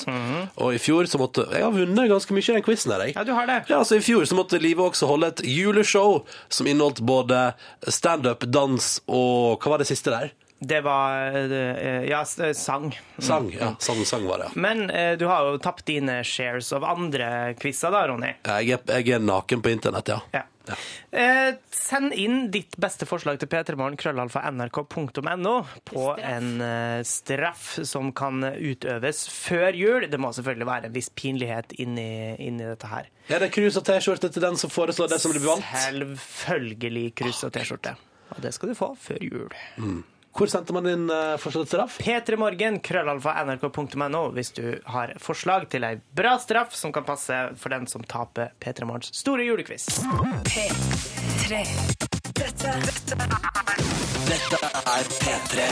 Og i fjor så måtte Jeg har vunnet ganske mye i den quizen her, jeg. Ja, du har det. Ja, så I fjor så måtte Live også holde et juleshow som inneholdt både standup, dans og Hva var det siste der? Det var eh, Ja, sang. Sang. Ja, sang, sang var det, ja. Men eh, du har jo tapt dine shares av andre quizer da, Ronny. Jeg er, jeg er naken på internett, ja. Ja. Eh, send inn ditt beste forslag til p3morgen, krøllalfa, nrk.no, på en eh, straff som kan utøves før jul. Det må selvfølgelig være en viss pinlighet inni, inni dette her. Er det krus og T-skjorte til den som foreslår det som blir valgt? Selvfølgelig krus og T-skjorte. Og det skal du få før jul. Hvor sendte man inn uh, forslag til straff? P3morgen, krøllalfa, nrk.no hvis du har forslag til ei bra straff som kan passe for den som taper P3 Morgens store julequiz. P3. Dette, dette Dette er P3.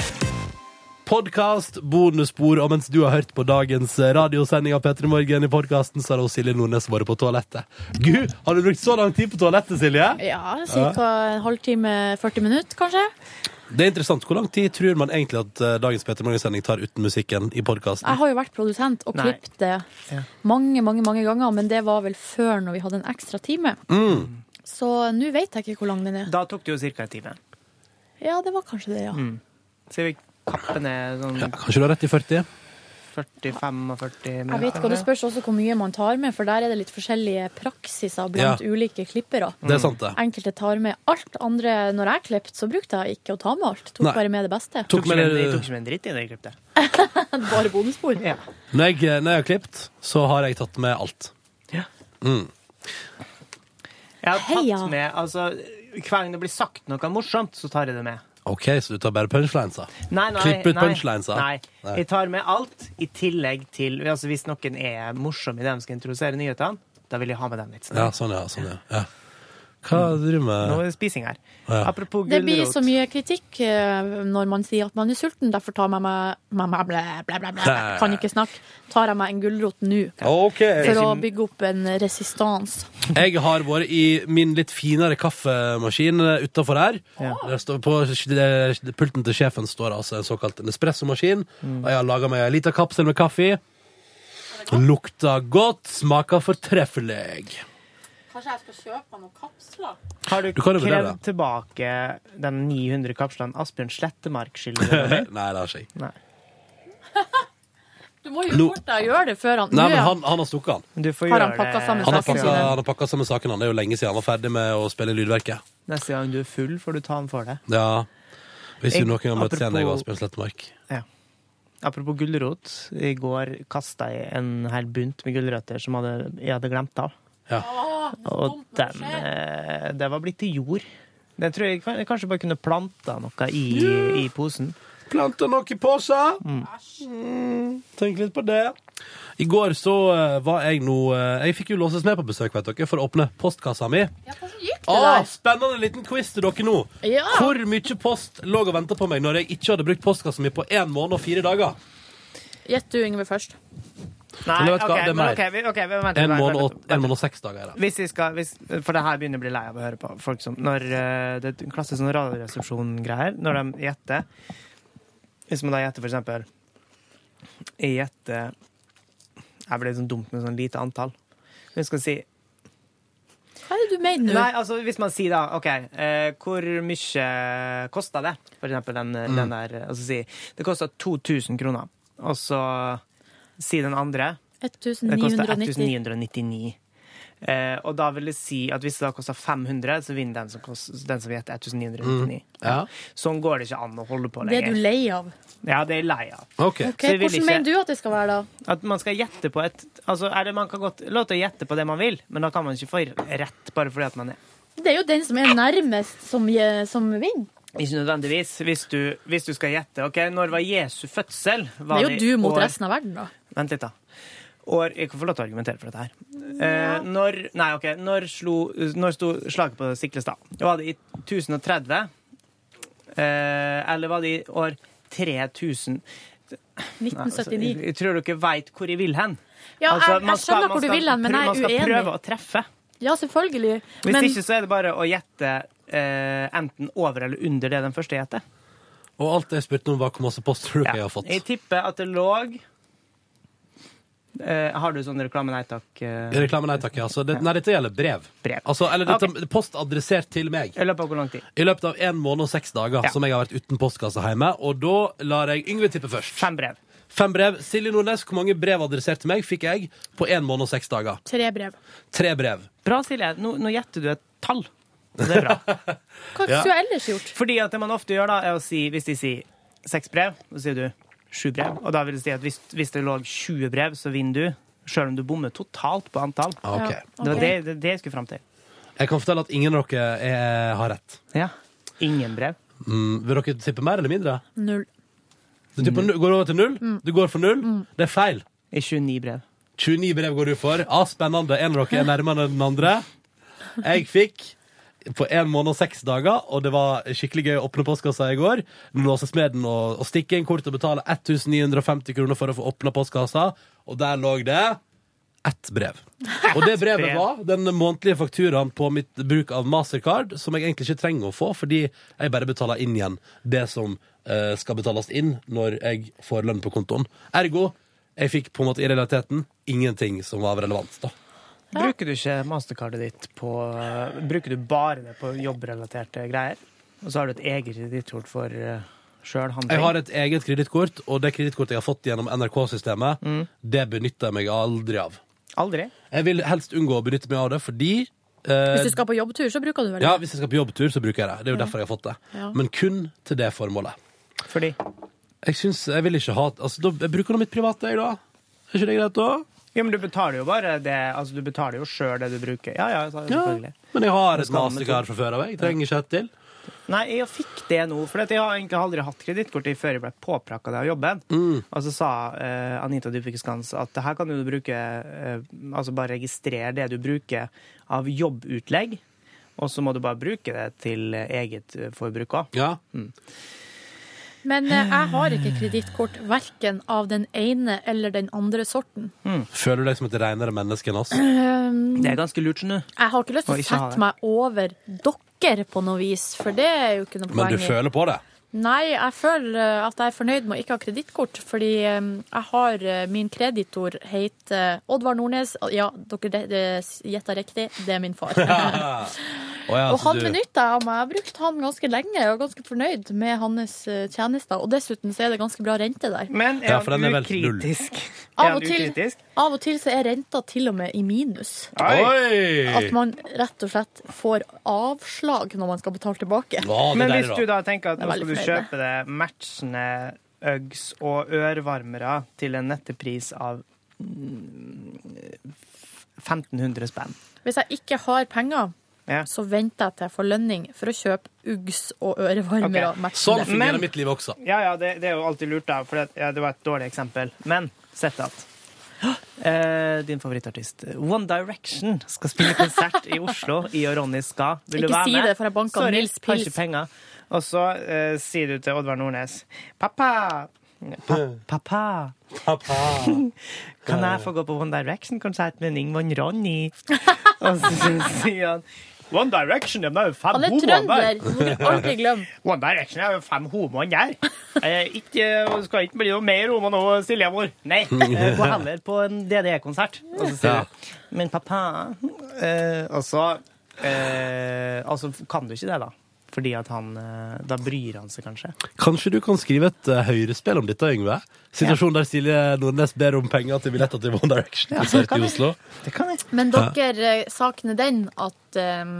Podkast, bonusspor, og mens du har hørt på dagens radiosending av P3 Morgen i podkasten, så har også Silje Nordnes vært på toalettet. Gud, har du brukt så lang tid på toalettet, Silje? Ja, ca. en halvtime, 40 minutter, kanskje. Det er interessant. Hvor lang tid tror man egentlig at eh, dagens P3 Morgen-sending tar uten musikken i podkasten? Jeg har jo vært produsent og Nei. klippet det mange, mange mange ganger, men det var vel før når vi hadde en ekstra time. Mm. Så nå vet jeg ikke hvor lang den er. Da tok det jo ca. en time. Ja, det var kanskje det, ja. Mm. Så vi kapper ned sånn Kanskje du har rett i 40? 40-45 minutter. Jeg vet ikke, Det spørs også hvor mye man tar med, for der er det litt forskjellige praksiser blant Ja. ulike klippere. Det er sant, det. Enkelte tar med alt. Andre, når jeg klippet, så brukte jeg ikke å ta med alt. Tok Nei. bare med det beste. Tok med jeg tok ikke med en dritt i det jeg klippte. bare bonusspor. Når jeg, når jeg har klippet, så har jeg tatt med alt. Ja. Mm. Jeg har tatt Heia. med altså, Hver gang det blir sagt noe morsomt, så tar jeg det med. OK, så du tar bare punchlines, da? Nei, nei, Klipp ut nei, punchlines, da? Nei. Jeg tar med alt i tillegg til altså Hvis noen er morsom i det de skal introdusere nyhetene, da vil jeg ha med den litt. Ja, sånn, ja. Sånn, ja. ja. Hva drømmer du Nå med? er det spising her. Ja. Apropos Det blir så mye kritikk eh, når man sier at man er sulten, derfor tar jeg meg med meg blæ, blæ, blæ, blæ. Kan ikke snakke. Tar jeg meg en gulrot nå. okay. For å bygge opp en resistans. Jeg har vært i min litt finere kaffemaskin utafor her. Det står på pulten til sjefen står altså en såkalt Nespresso-maskin. Og jeg har laga meg en lita kapsel med kaffe. Lukter godt, smaker fortreffelig. Kanskje jeg skal kjøpe noen kapsler? Har du, Du krevd tilbake de 900 kapslene Asbjørn Slettemark skylder deg? Nei, det har ikke jeg. Nei. Du må jo fort deg gjøre det før han Nei, men han, han har stukket han. Du får Har han det sammen Han har pakka, han har pakka sammen sakene. Han Det er jo lenge siden han var ferdig med å spille Lydverket. Neste gang du er full, får du ta han for det. Ja. Hvis Jeg- du noen gang møtes igjen, jeg og Asbjørn Slettemark. Apropos gulrot. I går kasta jeg en hel bunt med gulrøtter som hadde, jeg hadde glemt av. Ja. Og den eh, Det var blitt til jord. Den tror jeg kan- jeg kanskje bare kunne planta noe i, i posen. Planta noe i posen? Mm. Tenk litt på det. I går så eh, var jeg nå eh, Jeg fikk jo låses med på besøk vet dere, for å åpne postkassa mi. Ja, gikk det Ah, der? spennende liten quiz til dere nå. Ja. Hvor mye post lå og venta på meg når jeg ikke hadde brukt postkassa mi på én måned og fire dager? Gjett du, Yngve, først. Nei, Men vet okay, hva, det er mer. Okay, okay, vent, En måned og, en måned og seks dager. Da. Hvis vi skal, hvis, for det her begynner å bli lei av å høre på. Folk som, når eh, Det er en klassisk sånn radioresepsjon-greier. Når de gjetter Hvis man da gjetter for eksempel Jeg gjetter Jeg ble sånn dumt med sånn lite antall. Vi skal si Hva er det du mener nå? Nei, altså hvis man sier da OK, eh, hvor mye kosta det? For eksempel den, Mm. den der Altså si Det kosta 2000 kroner. Og så si den andre Det koster 1999. Eh, og da vil det si at hvis det da koster 500, så vinner den som, koster, den som gjetter 1999. Mm. Ja. Sånn går det ikke an å holde på lenger. Det er du lei av. Ja, det er jeg lei av. Ok. Okay, Så Hvordan ikke- mener du at det skal være, da? At man skal gjette på et Altså, det, Man kan godt lov til å gjette på det man vil, men da kan man ikke få rett bare fordi at man er Det er jo den som er nærmest, som, som vinner. Ikke nødvendigvis. Hvis du, hvis du skal gjette OK, når var Jesu fødsel? Det er jo du mot år- resten av verden, da. Vent litt, da. År, jeg kan få lov til å argumentere for dette her. Eh, når Nei, OK. Når slo Når sto slaget på Stiklestad? Var det i 1030? Eh, eller var det i år 3000? Nei, altså, 1979. jeg, jeg tror dere veit hvor jeg vil hen. Ja, Altså, jeg, jeg skal- skjønner hvor du vil hen, men jeg er uenig. Man skal prøve å treffe. Ja, selvfølgelig. Hvis Men ikke så er det bare å gjette eh, enten over eller under det den første gjetter. Og alt jeg spurte om, var hvor masse post tror ja. har fått. Jeg tipper at det lå Har du sånn reklame nei takk? eh, Reklame, nei takk. Ja. Så det, nei, dette gjelder brev. Brev. Altså, eller dette, okay. post adressert til meg. I løpet av hvor lang tid? I løpet av en måned og seks dager Ja. som jeg har vært uten postkasse hjemme. Og da lar jeg Yngve tippe først. Fem brev. Fem brev. Silje Nordnes, hvor mange brev adressert til meg fikk jeg på en måned og seks dager? tre brev. Tre brev. Bra, Silje. Nå, nå gjetter du et tall. Det er bra. Hva Ja. du ellers gjort? Fordi at det man ofte gjør, da, er å si Hvis de sier seks brev, så sier du sju brev. Og da vil det si at hvis, hvis det lå 20 brev, så vinner du. Selv om du bommer totalt på antall. Okay. Det var det, det, det jeg skulle fram til. Jeg kan fortelle at ingen av dere er, har rett. Ja. Ingen brev. Mm, vil dere tippe mer eller mindre? Null. Du tipper, går over til null? Du går for null? Det er feil. I 29 brev. 29 brev går du for. Ah, spennende. En av dere er nærmere enn den andre. Jeg fikk på en måned og seks dager, og det var skikkelig gøy å åpne postkassa i går. Låse smeden og, og stikke inn kort og betale 1950 kroner for å få åpna postkassa, og der lå det ett brev. Og det brevet var den månedlige fakturaen på mitt bruk av Mastercard, som jeg egentlig ikke trenger å få, fordi jeg bare betaler inn igjen det som uh, skal betales inn når jeg får lønn på kontoen. Ergo, jeg fikk på en måte i realiteten ingenting som var relevant. da. Bruker du ikke mastercardet ditt på Bruker du bare det på jobbrelaterte greier? Og så har du et eget kredittkort for uh, sjølhandling? Jeg har et eget kredittkort, og det kredittkortet jeg har fått gjennom NRK-systemet, Mm. det benytter jeg meg aldri av. Aldri? Jeg vil helst unngå å benytte meg av det, fordi eh, Hvis du skal på jobbtur, så bruker du vel det? Ja, hvis jeg skal på jobbtur, så bruker jeg det. Det er jo Ja. derfor jeg har fått det. Ja. Men kun til det formålet. Fordi? Jeg syns Jeg vil ikke ha Altså, da, jeg bruker nå mitt private, jeg, da. Er ikke det greit, da? Ja, men du betaler jo bare det Altså, du betaler jo sjøl det du bruker. Ja, ja, selvfølgelig. Ja, men jeg har et mastercard fra før av. Jeg trenger ikke et til. Nei, jeg fikk det nå, for jeg har egentlig aldri hatt kredittkort før jeg ble påprakka det av jobben. Og så sa uh, Anita Dybvik Skans at her kan du bruke uh, Altså bare registrere det du bruker av jobbutlegg, og så må du bare bruke det til eget forbruk òg. Ja. Men eh, jeg har ikke kredittkort verken av den ene eller den andre sorten. Føler du deg som et renere menneske enn oss? Um, Det er ganske lurt, skjønner du. Jeg har ikke lyst til å sette meg over dere på noe vis, for det er jo ikke noe poeng Men du føler på det? Nei, jeg føler eh, at jeg er fornøyd med å ikke ha kredittkort, fordi eh, jeg har eh, min kreditor heter Oddvar Nordnes. Ja, dere gjetta riktig, det er min far. Å ja, og han du- benytta jeg meg. Jeg har brukt han ganske lenge og er ganske fornøyd med hans eh, tjenester. Og dessuten så er det ganske bra rente der. Men Ja, for den er vel null. ukritisk? Av og, til, av og til så er renta til og med i minus. Oi! At man rett og slett får avslag når man skal betale tilbake. Men hvis du da tenker at nå skal du kjøpe det matchende Uggs og ørevarmere til en nettepris av mm, 1500 spenn. Hvis jeg ikke har penger, Ja. så venter jeg til jeg får lønning for å kjøpe Uggs og ørevarmere. Okay. Sånn fungerer Men- mitt liv også. Ja, ja, det, det er jo alltid lurt, da, for det, ja, det var et dårlig eksempel. Men sett at eh, din favorittartist One Direction skal spille konsert i Oslo. I og Ronny skal. Vil du Ikke være si med? det, for jeg Sorry, Nils har Pils. ikke penger. Og så eh, sier du til Oddvar Nordnes Pappa! Pa, pappa! Kan jeg få gå på One Direction-konsert med Ingvon Ronny? Og så sier han One Direction, de er jo fem Han er homoer trønder, der. må aldri glemme. One Direction er jo fem homoer der. Eh, ikke, skal ikke bli noe mer homo nå, Silje mor. Nei, eh, gå heller på en DDE-konsert. Og så sier Ja. Men pappa eh, Og så eh, Altså kan du ikke det, da. Fordi at han eh, Da bryr han seg kanskje. Kanskje du kan skrive et uh, høyrespill om dette, Yngve? Situasjonen der Silje Nordnes ber om penger til billetter til One Direction-konsert i Oslo. Det kan jeg. Men dere, eh, saken er den at um,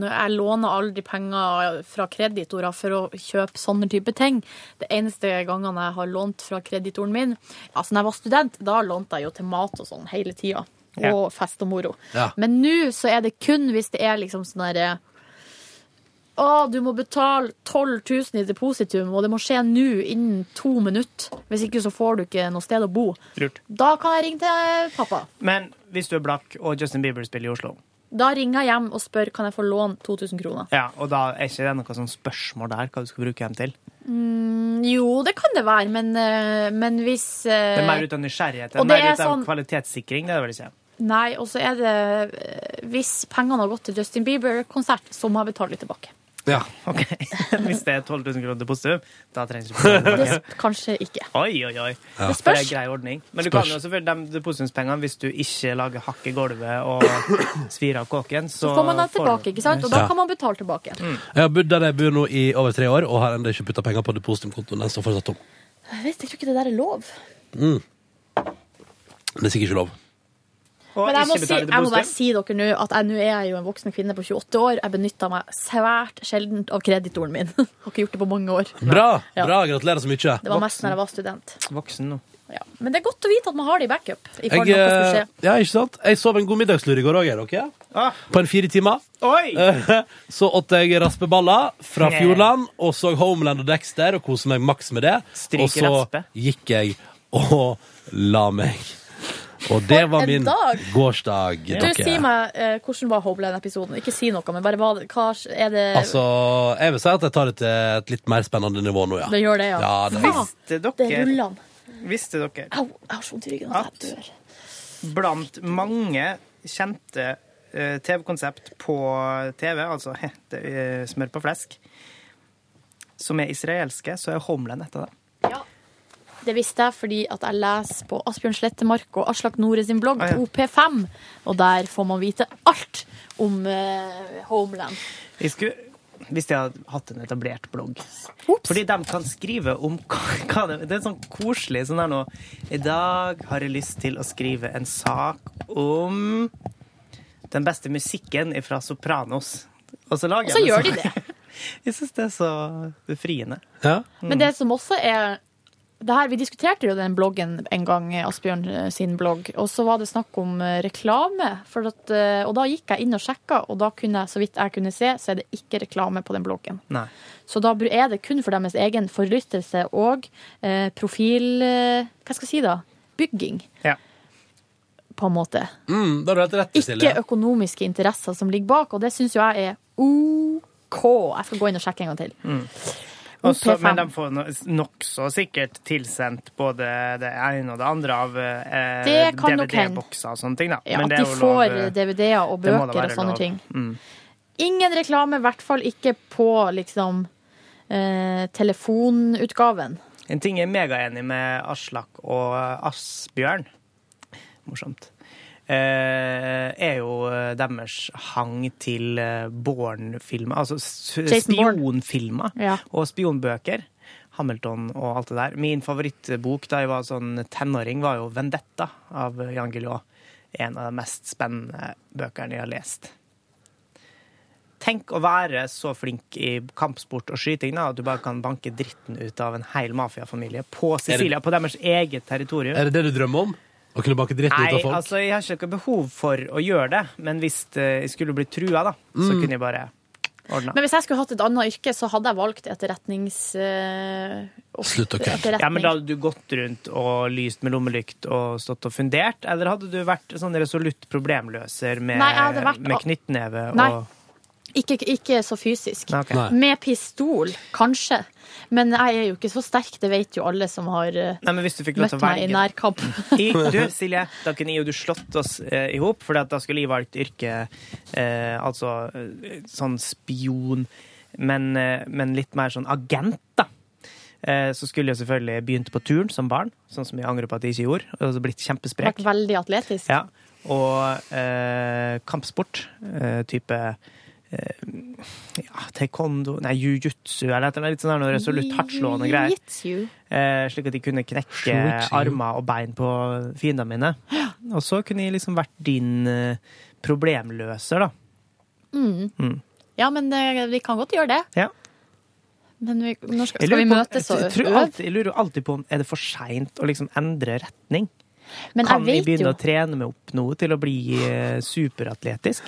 når jeg låner aldri penger fra kreditorer for å kjøpe sånne type ting. Det eneste gangene jeg har lånt fra kreditoren min Altså, når jeg var student, da lånte jeg jo til mat og sånn hele tida. Ja. Og fest og moro. Ja. Men nå så er det kun hvis det er liksom sånn derre å, du må betale 12 000 i depositum, og det må skje nå innen to minutter. Hvis ikke så får du ikke noe sted å bo. Lurt. Da kan jeg ringe til pappa. Men hvis du er blakk og Justin Bieber spiller i Oslo, Da ringer jeg hjem og spør kan jeg få låne 2000 kroner. ja, og da er ikke det noe sånn spørsmål der hva du skal bruke dem til? Mm, jo, det kan det være, men, eh, men hvis eh, Det er mer ut av nysgjerrighet. Er mer er ut av sånn- kvalitetssikring, det er det vel ikke? Nei, og så er det eh, Hvis pengene har gått til Justin Bieber-konsert, så må jeg betale litt tilbake. Ja. Ok. Hvis det er 12 000 kroner depositum, da trenger du ikke betale Det, kanskje ikke. Oi, oi, oi. Det spørs. det er er grei ordning. Men du Spørs. kan jo selvfølgelig de depositumspengene hvis du ikke lager hakk i gulvet og svir av kåken, så, Så får man det tilbake, ikke sant? Og da kan man betale tilbake. Jeg har bodd der jeg bor nå i over tre år, og har ennå ikke putta penger på depositumkontoen. Den står fortsatt tom. Jeg vet jeg tror ikke det der er lov. Mm. Det er sikkert ikke lov. Og Men jeg må, si, jeg må bare si dere nå at jeg nå er jeg jo en voksen kvinne på 28 år. Jeg benytter meg svært sjeldent av kreditoren min. Har ikke gjort det på mange år. Bra! Ja. bra, Gratulerer så mye. Det var mest når jeg var student. Voksen nå. Ja. Men det er godt å vite at man har det i backup. I Jeg, skje. ja, ikke sant? Jeg sov en god middagslur i går òg, ok? Ah, På en fire timer. oi! Så åt jeg raspeballer fra Fjordland, og så Homeland og Dexter og koste meg maks med det. Stryker og så raspe. gikk jeg og la meg. Og det var min dag. gårsdag, Du, dere. si meg, eh, hvordan var Homeland-episoden? Ikke si noe, men bare hva, hva er det Altså, jeg vil si at jeg tar det til et litt mer spennende nivå nå, ja. Det gjør det, ja. Ja, det- Visste det dere, ruller visste dere Au, jeg har så vondt i ryggen at jeg dør. blant mange kjente eh, TV-konsept på TV, altså det er smør på flesk, som er israelske, så er Homeland et av dem. Det visste jeg fordi at jeg leser på Asbjørn Slettemark og Aslak Nore sin blogg Ah, ja. OP5, og der får man vite alt om eh, Homeland. Jeg skulle, hvis de hadde hatt en etablert blogg. Fordi de kan skrive om hva det Det er sånn koselig sånn der nå I dag har jeg lyst til å skrive en sak om den beste musikken fra Sopranos. Og så lager Og så jeg gjør de det. Jeg syns det er så befriende. Ja. Men det som også er her, Vi diskuterte jo den bloggen en gang, Asbjørn eh, sin blogg, og så var det snakk om eh, reklame. For at, eh, og da gikk jeg inn og sjekka, og da kunne jeg, så vidt jeg kunne se, så er det ikke reklame på den bloggen. Nei. Så da er det kun for deres egen forlystelse og eh, profil... Hva skal jeg si da? Bygging, Ja. på en måte. Mm, da har du helt rett, Ikke Silje. økonomiske interesser som ligger bak, og det syns jo jeg er OK. Jeg skal gå inn og sjekke en gang til. Mm. Også, men de får no- nokså sikkert tilsendt både det ene og det andre av eh. DVD-bokser og sånne ting. Da. Ja, Men at det de får eh, DVD-er og bøker og sånne lov. ting. Mm. Ingen reklame, i hvert fall ikke på liksom eh, telefonutgaven. En ting jeg er megaenig med Aslak og Asbjørn Morsomt. Eh, er jo eh, deres hang til eh, Bourne-filmer, altså spionfilmer Ja. og spionbøker. Hamilton og alt det der. Min favorittbok da jeg var sånn tenåring, var jo 'Vendetta' av Jan Guillou. En av de mest spennende bøkene jeg har lest. Tenk å være så flink i kampsport og skyting da, at du bare kan banke dritten ut av en hel mafiafamilie på Sicilia, på deres eget territorium. Er det det du drømmer om? Å kunne banke dritten ut Nei, av folk? altså, jeg har ikke noe behov for å gjøre det, men hvis eh, jeg skulle bli trua, da, så Mm. kunne jeg bare ordna. Men hvis jeg skulle hatt et annet yrke, så hadde jeg valgt etterretnings... eh, Slutt å kødde. etterretning. Ja, men Da hadde du gått rundt og lyst med lommelykt og stått og fundert, eller hadde du vært sånn resolutt problemløser med, Nei, jeg hadde vært- med knyttneve Nei. og Ikke, ikke så fysisk. Okay. Med pistol, kanskje. Men jeg er jo ikke så sterk, det vet jo alle som har eh, Nei, men hvis du fikk møtt meg i nærkamp. I, du, Silje, da kunne jeg og du slått oss eh, i hop, for da skulle jeg valgt yrke eh, altså eh, sånn spion, men, eh, men litt mer sånn agent, da. Eh, så skulle jeg selvfølgelig begynt på turn som barn, sånn som jeg angrer på at jeg ikke gjorde, og så blitt kjempesprek. Vært veldig atletisk. Ja. Og eh, kampsport, eh, type ja, taekwondo Nei, jiu-jitsu eller et eller annet litt sånn noe resolutt hardtslående greier. Eh, slik at de kunne knekke armer og bein på fiendene mine. Og så kunne jeg liksom vært din eh, problemløser, da. Mm. Mm. Ja, men vi kan godt gjøre det. Ja. Men vi, når skal, skal vi møtes og øve? alltid, jeg lurer alltid på om er det for seint å liksom endre retning. Men kan jeg vi begynne jo å trene meg opp nå til å bli eh, superatletisk?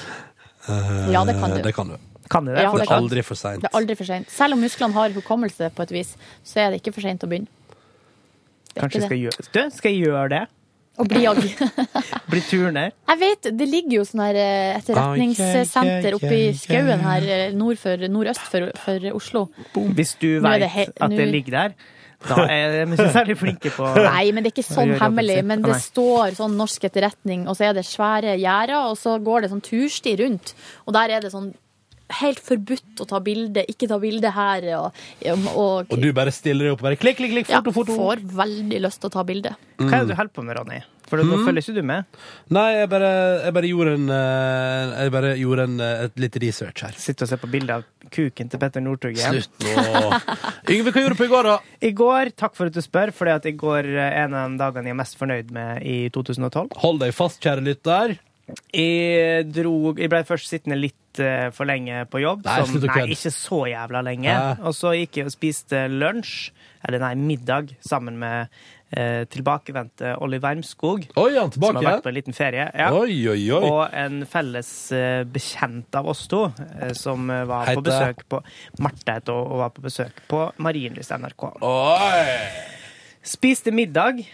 Ja, det kan du. Eh, Det kan du. Kan jeg det? Ja, Det det er aldri for seint. Det er aldri for sent. Selv om musklene har hukommelse på et vis, så er det ikke for sent å begynne. Kanskje skal jeg gjøre Skal jeg gjøre det? Og bli agg. Bli turner? Jeg vet, det ligger jo sånn her eh, etterretningssenter oppe i skauen her eh, nord for, nordøst for, for Oslo. Hvis du vet det at det ligger der, da er de ikke særlig flinke på Nei, men det er ikke sånn hemmelig. Men det står sånn norsk etterretning, og så er det svære gjerder, og så går det sånn tursti rundt. Og der er det sånn helt forbudt å ta bilde, ikke ta bilde her. Og, og, Og du bare stiller deg opp og bare klikk, klikk, klikk, ja, foto, foto. får veldig lyst til å ta bilde. Hva er det du holder på med, Ronny? For nå Mm. følger ikke du med. Nei, jeg bare, jeg bare gjorde, en, eh, jeg bare gjorde en, eh, et litt research her. Sitter og ser på bilde av kuken til Petter Northug igjen. Slutt nå. Yngve, hva gjorde du på i går, da? I går, takk for at du spør, for i går en av de dagene jeg er mest fornøyd med i 2012. Hold deg fast, kjære lytter. Jeg, dro, jeg ble først sittende litt eh, for lenge på jobb. Nei, som, nei, ikke så jævla lenge. Hæ? Og så gikk jeg og spiste lunsj, eller nei, middag, sammen med eh, tilbakevendte Olli Wermskog. Oi, han Som har vært på en liten ferie. Ja. Oi, oi. Og en felles eh, bekjent av oss to, eh, som var var på besøk på Marte het hun, og var på besøk på Marienlyst NRK. Spiste middag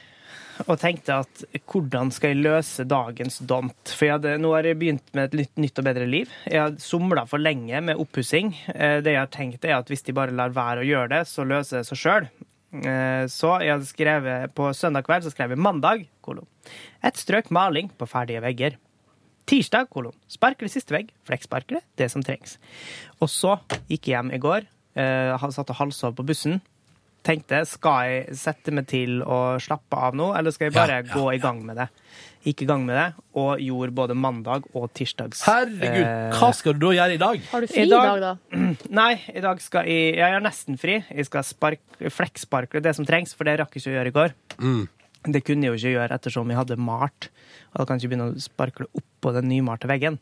og tenkte at hvordan skal jeg løse dagens dont? For hadde, nå har jeg begynt med et nytt, og bedre liv. Jeg har somla for lenge med oppussing. Eh, Det jeg har tenkt er at hvis de bare lar være å gjøre det, så løser det seg sjøl. Så jeg hadde skrevet på søndag kveld så skrev jeg mandag, kolon. Et strøk maling på ferdige vegger. Tirsdag, kolon. Sparkle siste vegg. Flekksparkle, det som trengs. Og så gikk jeg hjem i går. Eh, han satt og halvsov på bussen. Tenkte, skal jeg sette meg til å slappe av nå, eller skal jeg bare Ja, ja, gå i gang med det? Gikk i gang med det, og gjorde både mandag og tirsdags Herregud, eh, hva skal du da gjøre i dag? Har du fri i dag, da? Nei, i dag skal jeg Jeg er nesten fri. Jeg skal spark, flekksparkle det som trengs, for det rakk jeg ikke å gjøre i går. Mm. Det kunne jeg jo ikke gjøre ettersom jeg hadde malt. Og da kan jeg ikke begynne å sparkle oppå den nymalte veggen.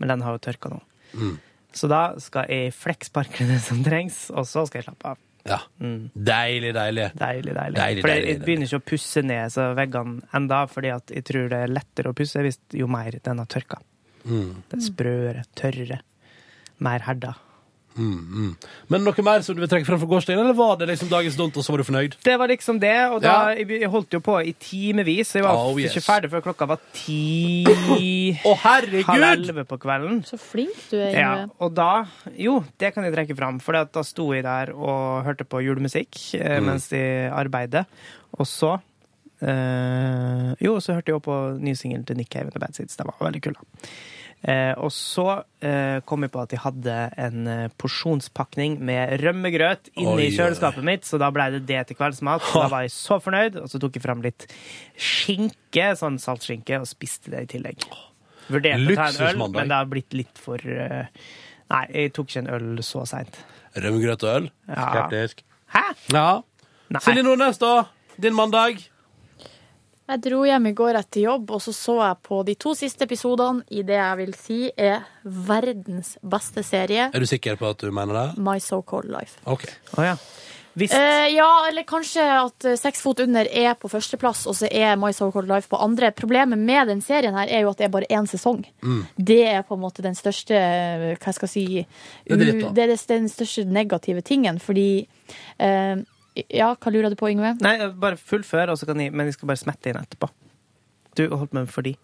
Men den har jo tørka nå. Mm. Så da skal jeg flekksparkle det som trengs, og så skal jeg slappe av. Ja. Deilig, deilig. Deilig, deilig. Deilig, for jeg begynner ikke å pusse ned så veggene enda, fordi at jeg tror det er lettere å pusse hvis jo mer den har tørka. Mm. Det er sprøere, tørrere, mer herda. Mm, mm. Men noe mer som du vil trekke frem fra gårsdagen, eller var det liksom dagens dont, og så var du fornøyd? Det var liksom det, og da, Ja. jeg, holdt jo på i timevis. Jeg var Oh, yes. ikke ferdig før klokka var ti Å, herregud! Halv elleve på kvelden. Så flink du er, Ja, og da Jo, det kan jeg trekke fram, for da sto jeg der og hørte på julemusikk eh, Mm. mens de arbeidet. Og så øh, Jo, så hørte jeg også på ny singel til Nick Haven og Bad Seeds. Det var veldig kul, da. Eh, og så eh, kom jeg på at jeg hadde en eh, porsjonspakning med rømmegrøt oi, oi. kjøleskapet mitt, så da ble det det til kveldsmat. Så da var jeg så fornøyd, og så tok jeg fram litt skinke, sånn saltskinke, og spiste det i tillegg. Vurderte å ta en øl, men det har blitt litt for eh, Nei, jeg tok ikke en øl så seint. Rømmegrøt og øl? Ja. Skeptisk. Hæ? Ja. Silje Nordnes, da? Din mandag? Jeg dro hjem i går etter jobb, og så så jeg på de to siste episodene i det jeg vil si er verdens beste serie, Er du sikker på at du mener det? My So Called Life. OK. Oh, ja. Eh, ja, eller kanskje at eh, Seks fot under er på førsteplass, og så er My So Called Life på andre. Problemet med den serien her er jo at det er bare én sesong. Mm. Det er på en måte den største Hva skal jeg si Det er dritt, det er den største negative tingen, fordi eh, Ja, hva lurer du på, Yngve? Nei, bare fullfør, og så kan jeg, men jeg skal bare smette inn etterpå. Du holdt med fordi.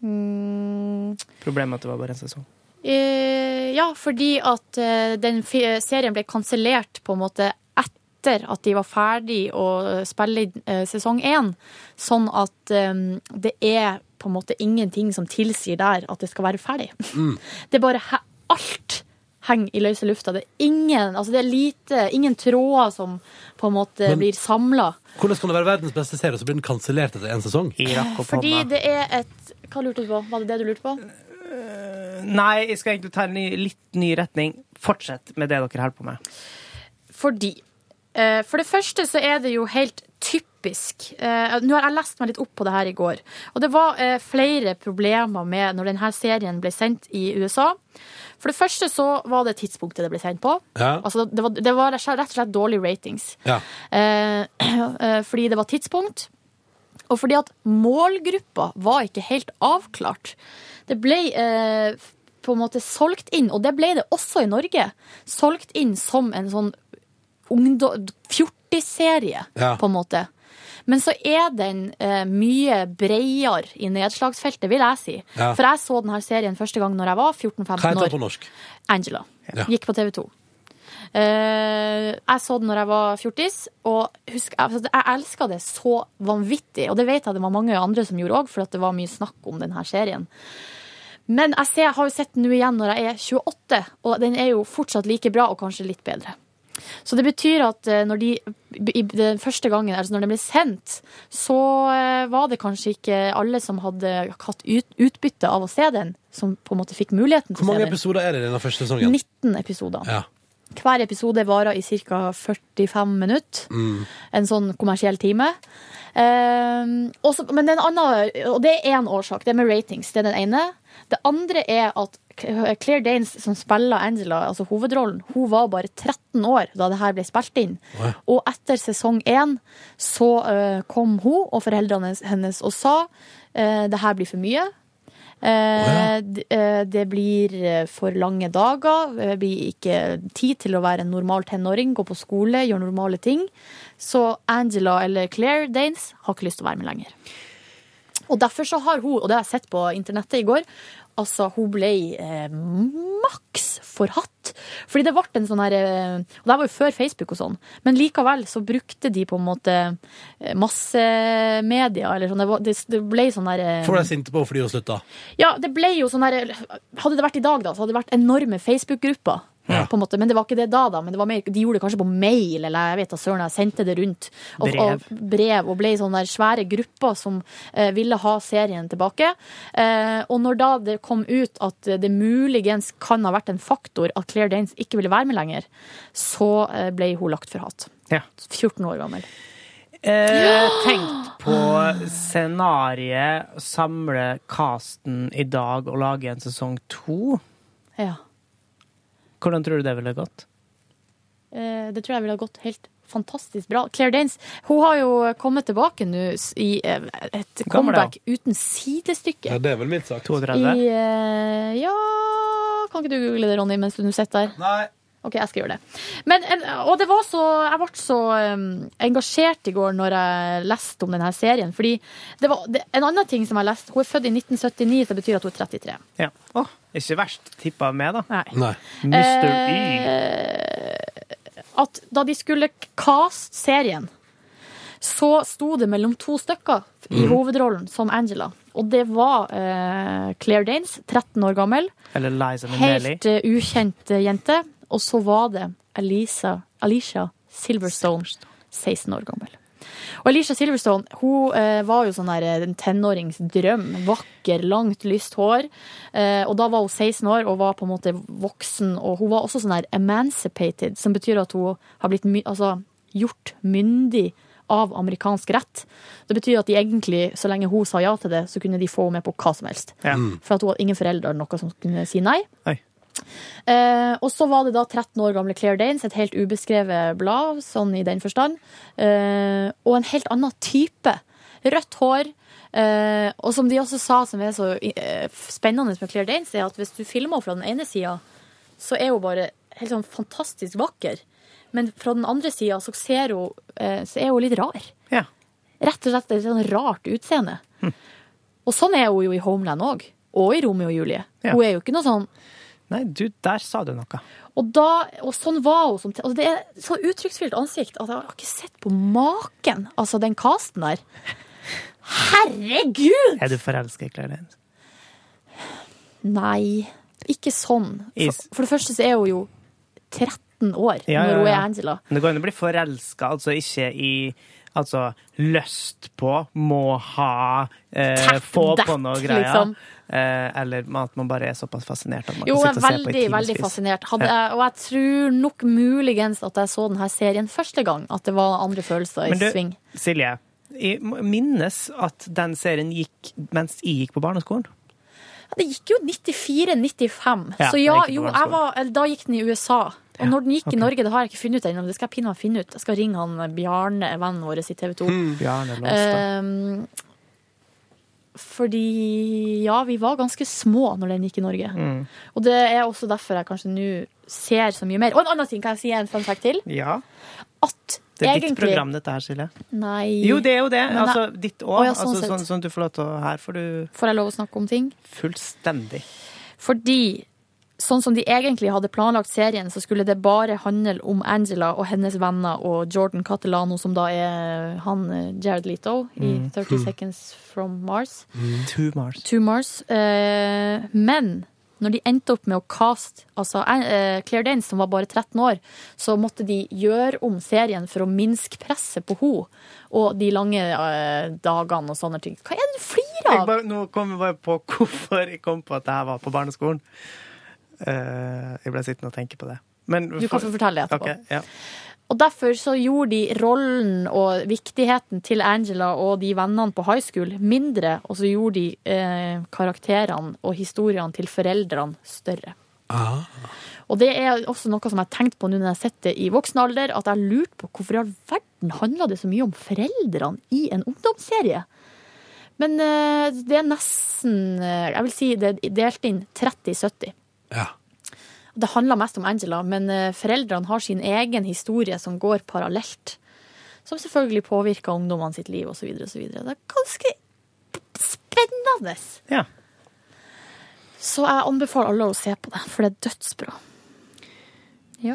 Mm, Problemet er at det var bare en sesong. Eh, ja, fordi at eh, den serien ble kansellert på en måte etter at de var ferdig å spille i eh, sesong én. Sånn at eh, det er på en måte ingenting som tilsier der at det skal være ferdig. Det er bare he alt henger i løse lufta. Det er ingen, altså det er lite, ingen tråder som på en måte Men- blir samla. Hvordan kan det være verdens beste serie, og så blir den kansellert etter én sesong? Fordi det er et Hva lurte du på? Var det det du lurte på? Nei, jeg skal egentlig ta en ny, litt ny retning. Fortsett med det dere holder på med. Fordi eh, For det første så er det jo helt typisk eh, Nå har jeg lest meg litt opp på det her i går. Og det var eh, flere problemer med når denne serien ble sendt i USA. For det første så var det tidspunktet det ble sendt på. Ja. Altså, det var, det var rett og slett dårlige ratings. Ja. Eh, eh, fordi det var tidspunkt, og fordi at målgruppa var ikke helt avklart. Det ble eh, på en måte solgt inn, og det ble det også i Norge, solgt inn som en sånn ungdom- fjortisserie, Ja. på en måte. Men så er den eh, mye bredere i nedslagsfeltet, vil jeg si. Ja. For jeg så denne serien første gang når jeg var 14-15 heter år. den på norsk? Angela. Ja. Gikk på TV 2. Uh, jeg så den når jeg var fjortis, og husk, altså, jeg elska det så vanvittig. Og det vet jeg det var mange andre som gjorde òg, for det var mye snakk om denne serien. Men jeg, ser, jeg har jo sett den nå igjen når jeg er 28, og den er jo fortsatt like bra, og kanskje litt bedre. Så det betyr at eh, når de, den første gangen, altså når den ble sendt, så eh, var det kanskje ikke alle som hadde hatt ut, utbytte av å se den, som på en måte fikk muligheten til Hvor å se mange episoder er det i denne første sesongen? 19 episoder. Ja. Hver episode varer i ca. 45 minutter. Mm. En sånn kommersiell time. Ehm, også, men det er en annen, og det er én årsak. Det er med ratings. Det er den ene. Det andre er at Claire Danes, som spiller Angela, altså hovedrollen, hun var bare 13 år da det her ble spilt inn. Oi. Og etter sesong én så uh, kom hun og foreldrene hennes og sa uh, det her blir for mye. Eh, eh, det blir eh, for lange dager. Det blir ikke tid til å være en normal tenåring, gå på skole, gjøre normale ting. Så Angela eller Claire Danes har ikke lyst til å være med lenger. Og derfor så har hun, og det har jeg sett på internettet i går, altså hun ble eh, maks forhatt. Fordi det ble en sånn her eh, Og det var jo før Facebook og sånn, men likevel så brukte de på en måte eh, massemedia, eller sånn. Det, ble sånn her eh, Får deg sinte på fordi hun slutta? ja, det ble jo sånn her Hadde det vært i dag, da, så hadde det vært enorme Facebook-grupper. Ja. På en måte. Men det var ikke det da, da. Men det var mer, de gjorde det kanskje på mail, eller jeg vet da søren, jeg sendte det rundt. Og, Brev. Og, brev. Og ble sånne der svære grupper som eh, ville ha serien tilbake. Eh, og når da det kom ut at det muligens kan ha vært en faktor at Claire Danes ikke ville være med lenger, så eh, ble hun lagt for hat. Ja. 14 år gammel. Eh, tenkt på scenarioet, samle casten i dag og lage en sesong to. Ja. Hvordan tror du det ville gått? Eh, Det tror jeg ville gått helt fantastisk bra. Claire Danes hun har jo kommet tilbake nå i eh, et comeback uten sidestykke. Ja, det er vel mildt sagt. I, eh, ja Kan ikke du google det, Ronny, mens du sitter der? Nei. OK, jeg skal gjøre det. Men, og det var så Jeg ble så um, engasjert i går når jeg leste om denne serien. Fordi det var det, en annen ting som jeg leste Hun er født i 1979, så det betyr at hun er 33. Ja. Oh, ikke verst tippa med, da. Nei. Mr. Y. Eh, at da de skulle caste serien, så sto det mellom to stykker i mm. hovedrollen som Angela. Og det var eh, Claire Danes, 13 år gammel. Eller Liza Minnelli. Helt uh, ukjent eh, jente. Og så var det Alisa, Alicia Silverstone, 16 år gammel. Og Alicia Silverstone hun eh, var jo sånn der, eh, en tenåringsdrøm. Vakker, langt, lyst hår. Eh, og da var hun 16 år og var på en måte voksen. Og hun var også sånn der emancipated, som betyr at hun har blitt my altså, gjort myndig av amerikansk rett. Det betyr at de egentlig, så lenge hun sa ja til det, så kunne de få henne med på hva som helst. Ja. For at hun hadde ingen foreldre eller noe som kunne si nei. Oi. Eh, og så var det da 13 år gamle Claire Danes, et helt ubeskrevet blad, sånn i den forstand. Eh, og en helt annen type. Rødt hår. Eh, og som de også sa, som er så eh, spennende med Claire Danes, er at hvis du filmer henne fra den ene sida, så er hun bare helt sånn fantastisk vakker. Men fra den andre sida så, ser hun, eh, så er hun litt rar. Ja. Rett og slett et sånn rart utseende. Og sånn er hun jo i Homeland òg. Og i Romeo og Julie. Ja. Hun er jo ikke noe sånn Nei, du, der sa du noe. og, da, og sånn var hun som altså Det er så uttrykksfullt ansikt at jeg har ikke sett på maken. Altså, den casten der. Herregud! Er du forelska i Claire Danes? Nei, ikke sånn. For, for det første så er hun jo 13 år Ja, når ja, hun er. Angela. Men det går an å bli forelska, altså ikke i Altså lyst på, må ha, eh, få på that, noe greier. liksom. Eh, eller at man bare er såpass fascinert at man Jo, kan sitte og se på i veldig, veldig fascinert. Hadde, Ja. jeg- Og jeg tror nok muligens at jeg så denne serien første gang, at det var andre følelser i Men du, sving. Silje, jeg minnes at den serien gikk mens jeg gikk på barneskolen. Ja, Det gikk jo 94-95, Ja, så ja, på jo, var, da gikk den i USA. Og når den gikk okay. i Norge, det har jeg ikke funnet ut ennå, men det skal jeg pinne meg finne ut. Jeg skal ringe han Bjarne, vennen vår i TV 2. Mm. Bjarne Låstad. Um, fordi ja, vi var ganske små når den gikk i Norge. Mm. Og det er også derfor jeg kanskje nå ser så mye mer. Og en annen ting, kan jeg si en fun fact til? Ja. At Det er ditt program, dette her, Silje. Nei. Jo, det er jo det. Men altså, ditt Å, òg. ja, sånn altså, sånn, sånn du får lov til å Her får du Får jeg lov å snakke om ting? fullstendig. Fordi sånn som de egentlig hadde planlagt serien, så skulle det bare handle om Angela og hennes venner og Jordan Catalano, som da er han eh, Jared Leto i Mm. 30 Mm. Seconds from Mars. To Mars. To Mars. Eh, men når de endte opp med å caste altså, eh, Claire Danes, som var bare 13 år, så måtte de gjøre om serien for å minske presset på henne og de lange eh, dagene og sånne ting. Hva er det du flirer Jeg av? bare, nå kom jeg bare på hvorfor jeg kom på at det her var på barneskolen. Eh, jeg ble sittende og tenke på det. Men, Du kan få fortelle det etterpå. Okay, ja. Og derfor så gjorde de rollen og viktigheten til Angela og de vennene på high school mindre, og så gjorde de eh, karakterene og historiene til foreldrene større. Og det er også noe som jeg har tenkt på nå når jeg sitter i voksen alder, at jeg har lurt på hvorfor i all verden handla det så mye om foreldrene i en ungdomsserie? Men eh, det er nesten eh, Jeg vil si det er delt inn 30-70. Det handler mest om Angela, men eh, foreldrene har sin egen historie som går parallelt. Som selvfølgelig påvirker ungdommene sitt liv osv. osv. Det er ganske spennende. Ja. Så jeg anbefaler alle å se på det, for det er dødsbra. Ja,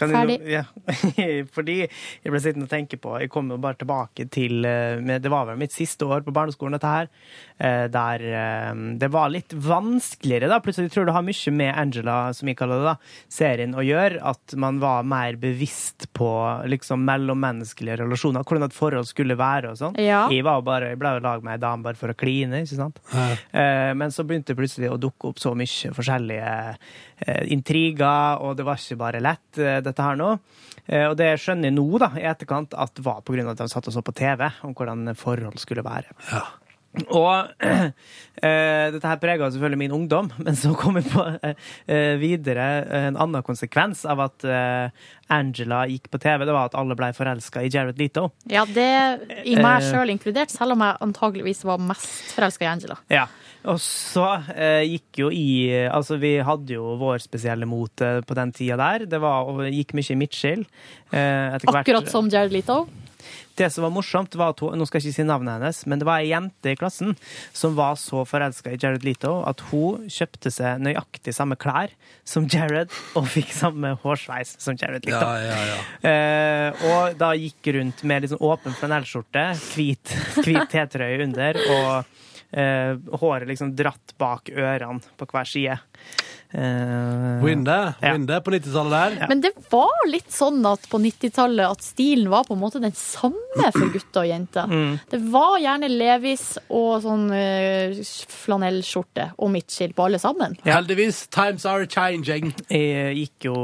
Kan ferdig. Du, ja. Fordi jeg ble sittende og tenke på Jeg kom jo bare tilbake til eh, Det var vel mitt siste år på barneskolen, dette her. eh, Der eh, det var litt vanskeligere, da. Plutselig tror jeg det har mye med Angela, som jeg kaller det, da, serien å gjøre. At man var mer bevisst på liksom mellommenneskelige relasjoner. Hvordan et forhold skulle være og sånn. Ja. Jeg, var bare, jeg ble jo lag med ei dame bare for å kline, ikke sant. Ja. Men så begynte det plutselig å dukke opp så mye forskjellige intriger, og det var ikke bare lett, eh, dette her nå. Eh, Og det skjønner jeg nå, da, i etterkant, at det var på grunn av at de satt og så på TV, om hvordan forhold skulle være. Og eh, dette her prega selvfølgelig min ungdom, men så kom jeg på eh, videre en annen konsekvens av at eh, Angela gikk på TV. Det var at alle ble forelska i Jared Leto. Ja, det i meg Eh. sjøl inkludert, selv om jeg antageligvis var mest forelska i Angela. Ja. Og så eh, gikk jo i Altså, vi hadde jo vår spesielle mote på den tida der. Det var, og gikk mye i midtskill. Eh, Akkurat som Jared Leto. Det som var morsomt, var at hun, nå skal jeg ikke si navnet hennes, men det var ei jente i klassen som var så forelska i Jared Leto at hun kjøpte seg nøyaktig samme klær som Jared, og fikk samme hårsveis som Jared Leto. Ja, ja, ja. Eh, og da gikk rundt med sånn åpen flanellskjorte, hvit, hvit T-trøye under, og håret liksom dratt bak ørene på hver side. Eh, Winde. Win det på 90-tallet der. Men det var litt sånn at på 90-tallet at stilen var på en måte den samme for gutter og jenter. Mm. Det var gjerne Levis og sånn uh, flanellskjorte og midtskill på alle sammen. Heldigvis. Times are changing. Jeg gikk jo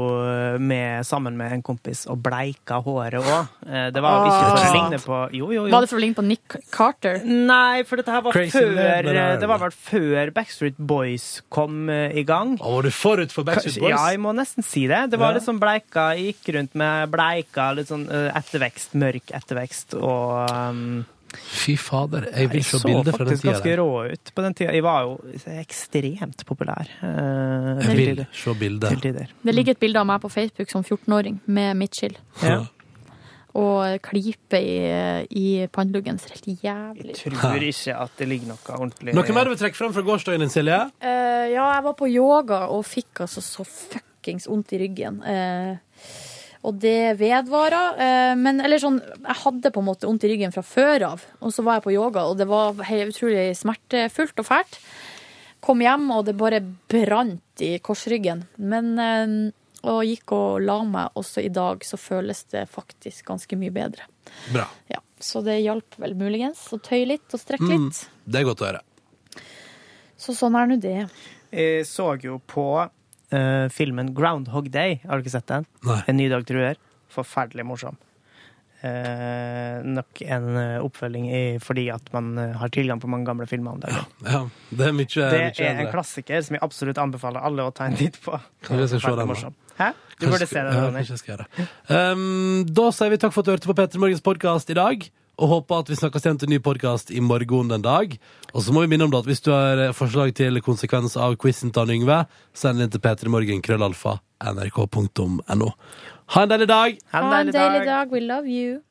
med, sammen med en kompis og bleika håret òg. Det var ikke for å ligne på Jo, jo, jo. Var det for å ligne på Nick Carter? Nei, for dette her var Crazy før Det var vel før Backstreet Boys kom eh, i gang. Og var du forut for Backstreet Boys? Ja, jeg må nesten si det. Det var Ja. litt sånn bleika. Jeg gikk rundt med bleika, litt sånn eh, ettervekst, mørk ettervekst og um, Fy fader, jeg vil se så bilder fra den faktisk ganske rå ut på den tida. Jeg var jo ekstremt populær. Uh, Jeg vil se bilder. Det ligger et bilde av meg på Facebook som 14-åring med midtskill. Ja. Og klype i, i panneluggen. Ser helt jævlig Jeg Tror ikke at det ligger noe ordentlig Noe mer du vil trekke fram fra gårsdagen din, Silje? Uh, ja, jeg var på yoga og fikk altså så fuckings vondt i ryggen. Uh, og det vedvarer. Uh, men eller sånn, jeg hadde på en måte vondt i ryggen fra før av. Og så var jeg på yoga, og det var utrolig smertefullt og fælt. Kom hjem, og det bare brant i korsryggen. Men og gikk og la meg. Også i dag så føles det faktisk ganske mye bedre. Bra. Ja, Så det hjalp vel muligens å tøye litt og strekke Mm, litt. det er godt å høre. Så sånn er nå det. Jeg så jo på uh, filmen Groundhog Day. Har du ikke sett den? Nei. En ny dag truer. Forferdelig morsom. Eh, nok en eh, oppfølging i, fordi at man eh, har tilgang på mange gamle filmer om dagen. Ja, det er mye, Det mye er en klassiker som jeg absolutt anbefaler alle å ta en titt på. Kanskje jeg skal se den. Hæ? Du burde se ja, Ronny. det. Um, da sier vi takk for at du hørte på Petter Morgens podkast i dag. Og håper at vi snakkes igjen til en ny podkast i morgen den dag. Og så må vi minne om det at hvis du har forslag til konsekvens av quizen til Yngve, send den til p3morgen, krøllalfa, nrk.no. Ha en deilig dag! Ha en deilig dag. We love you.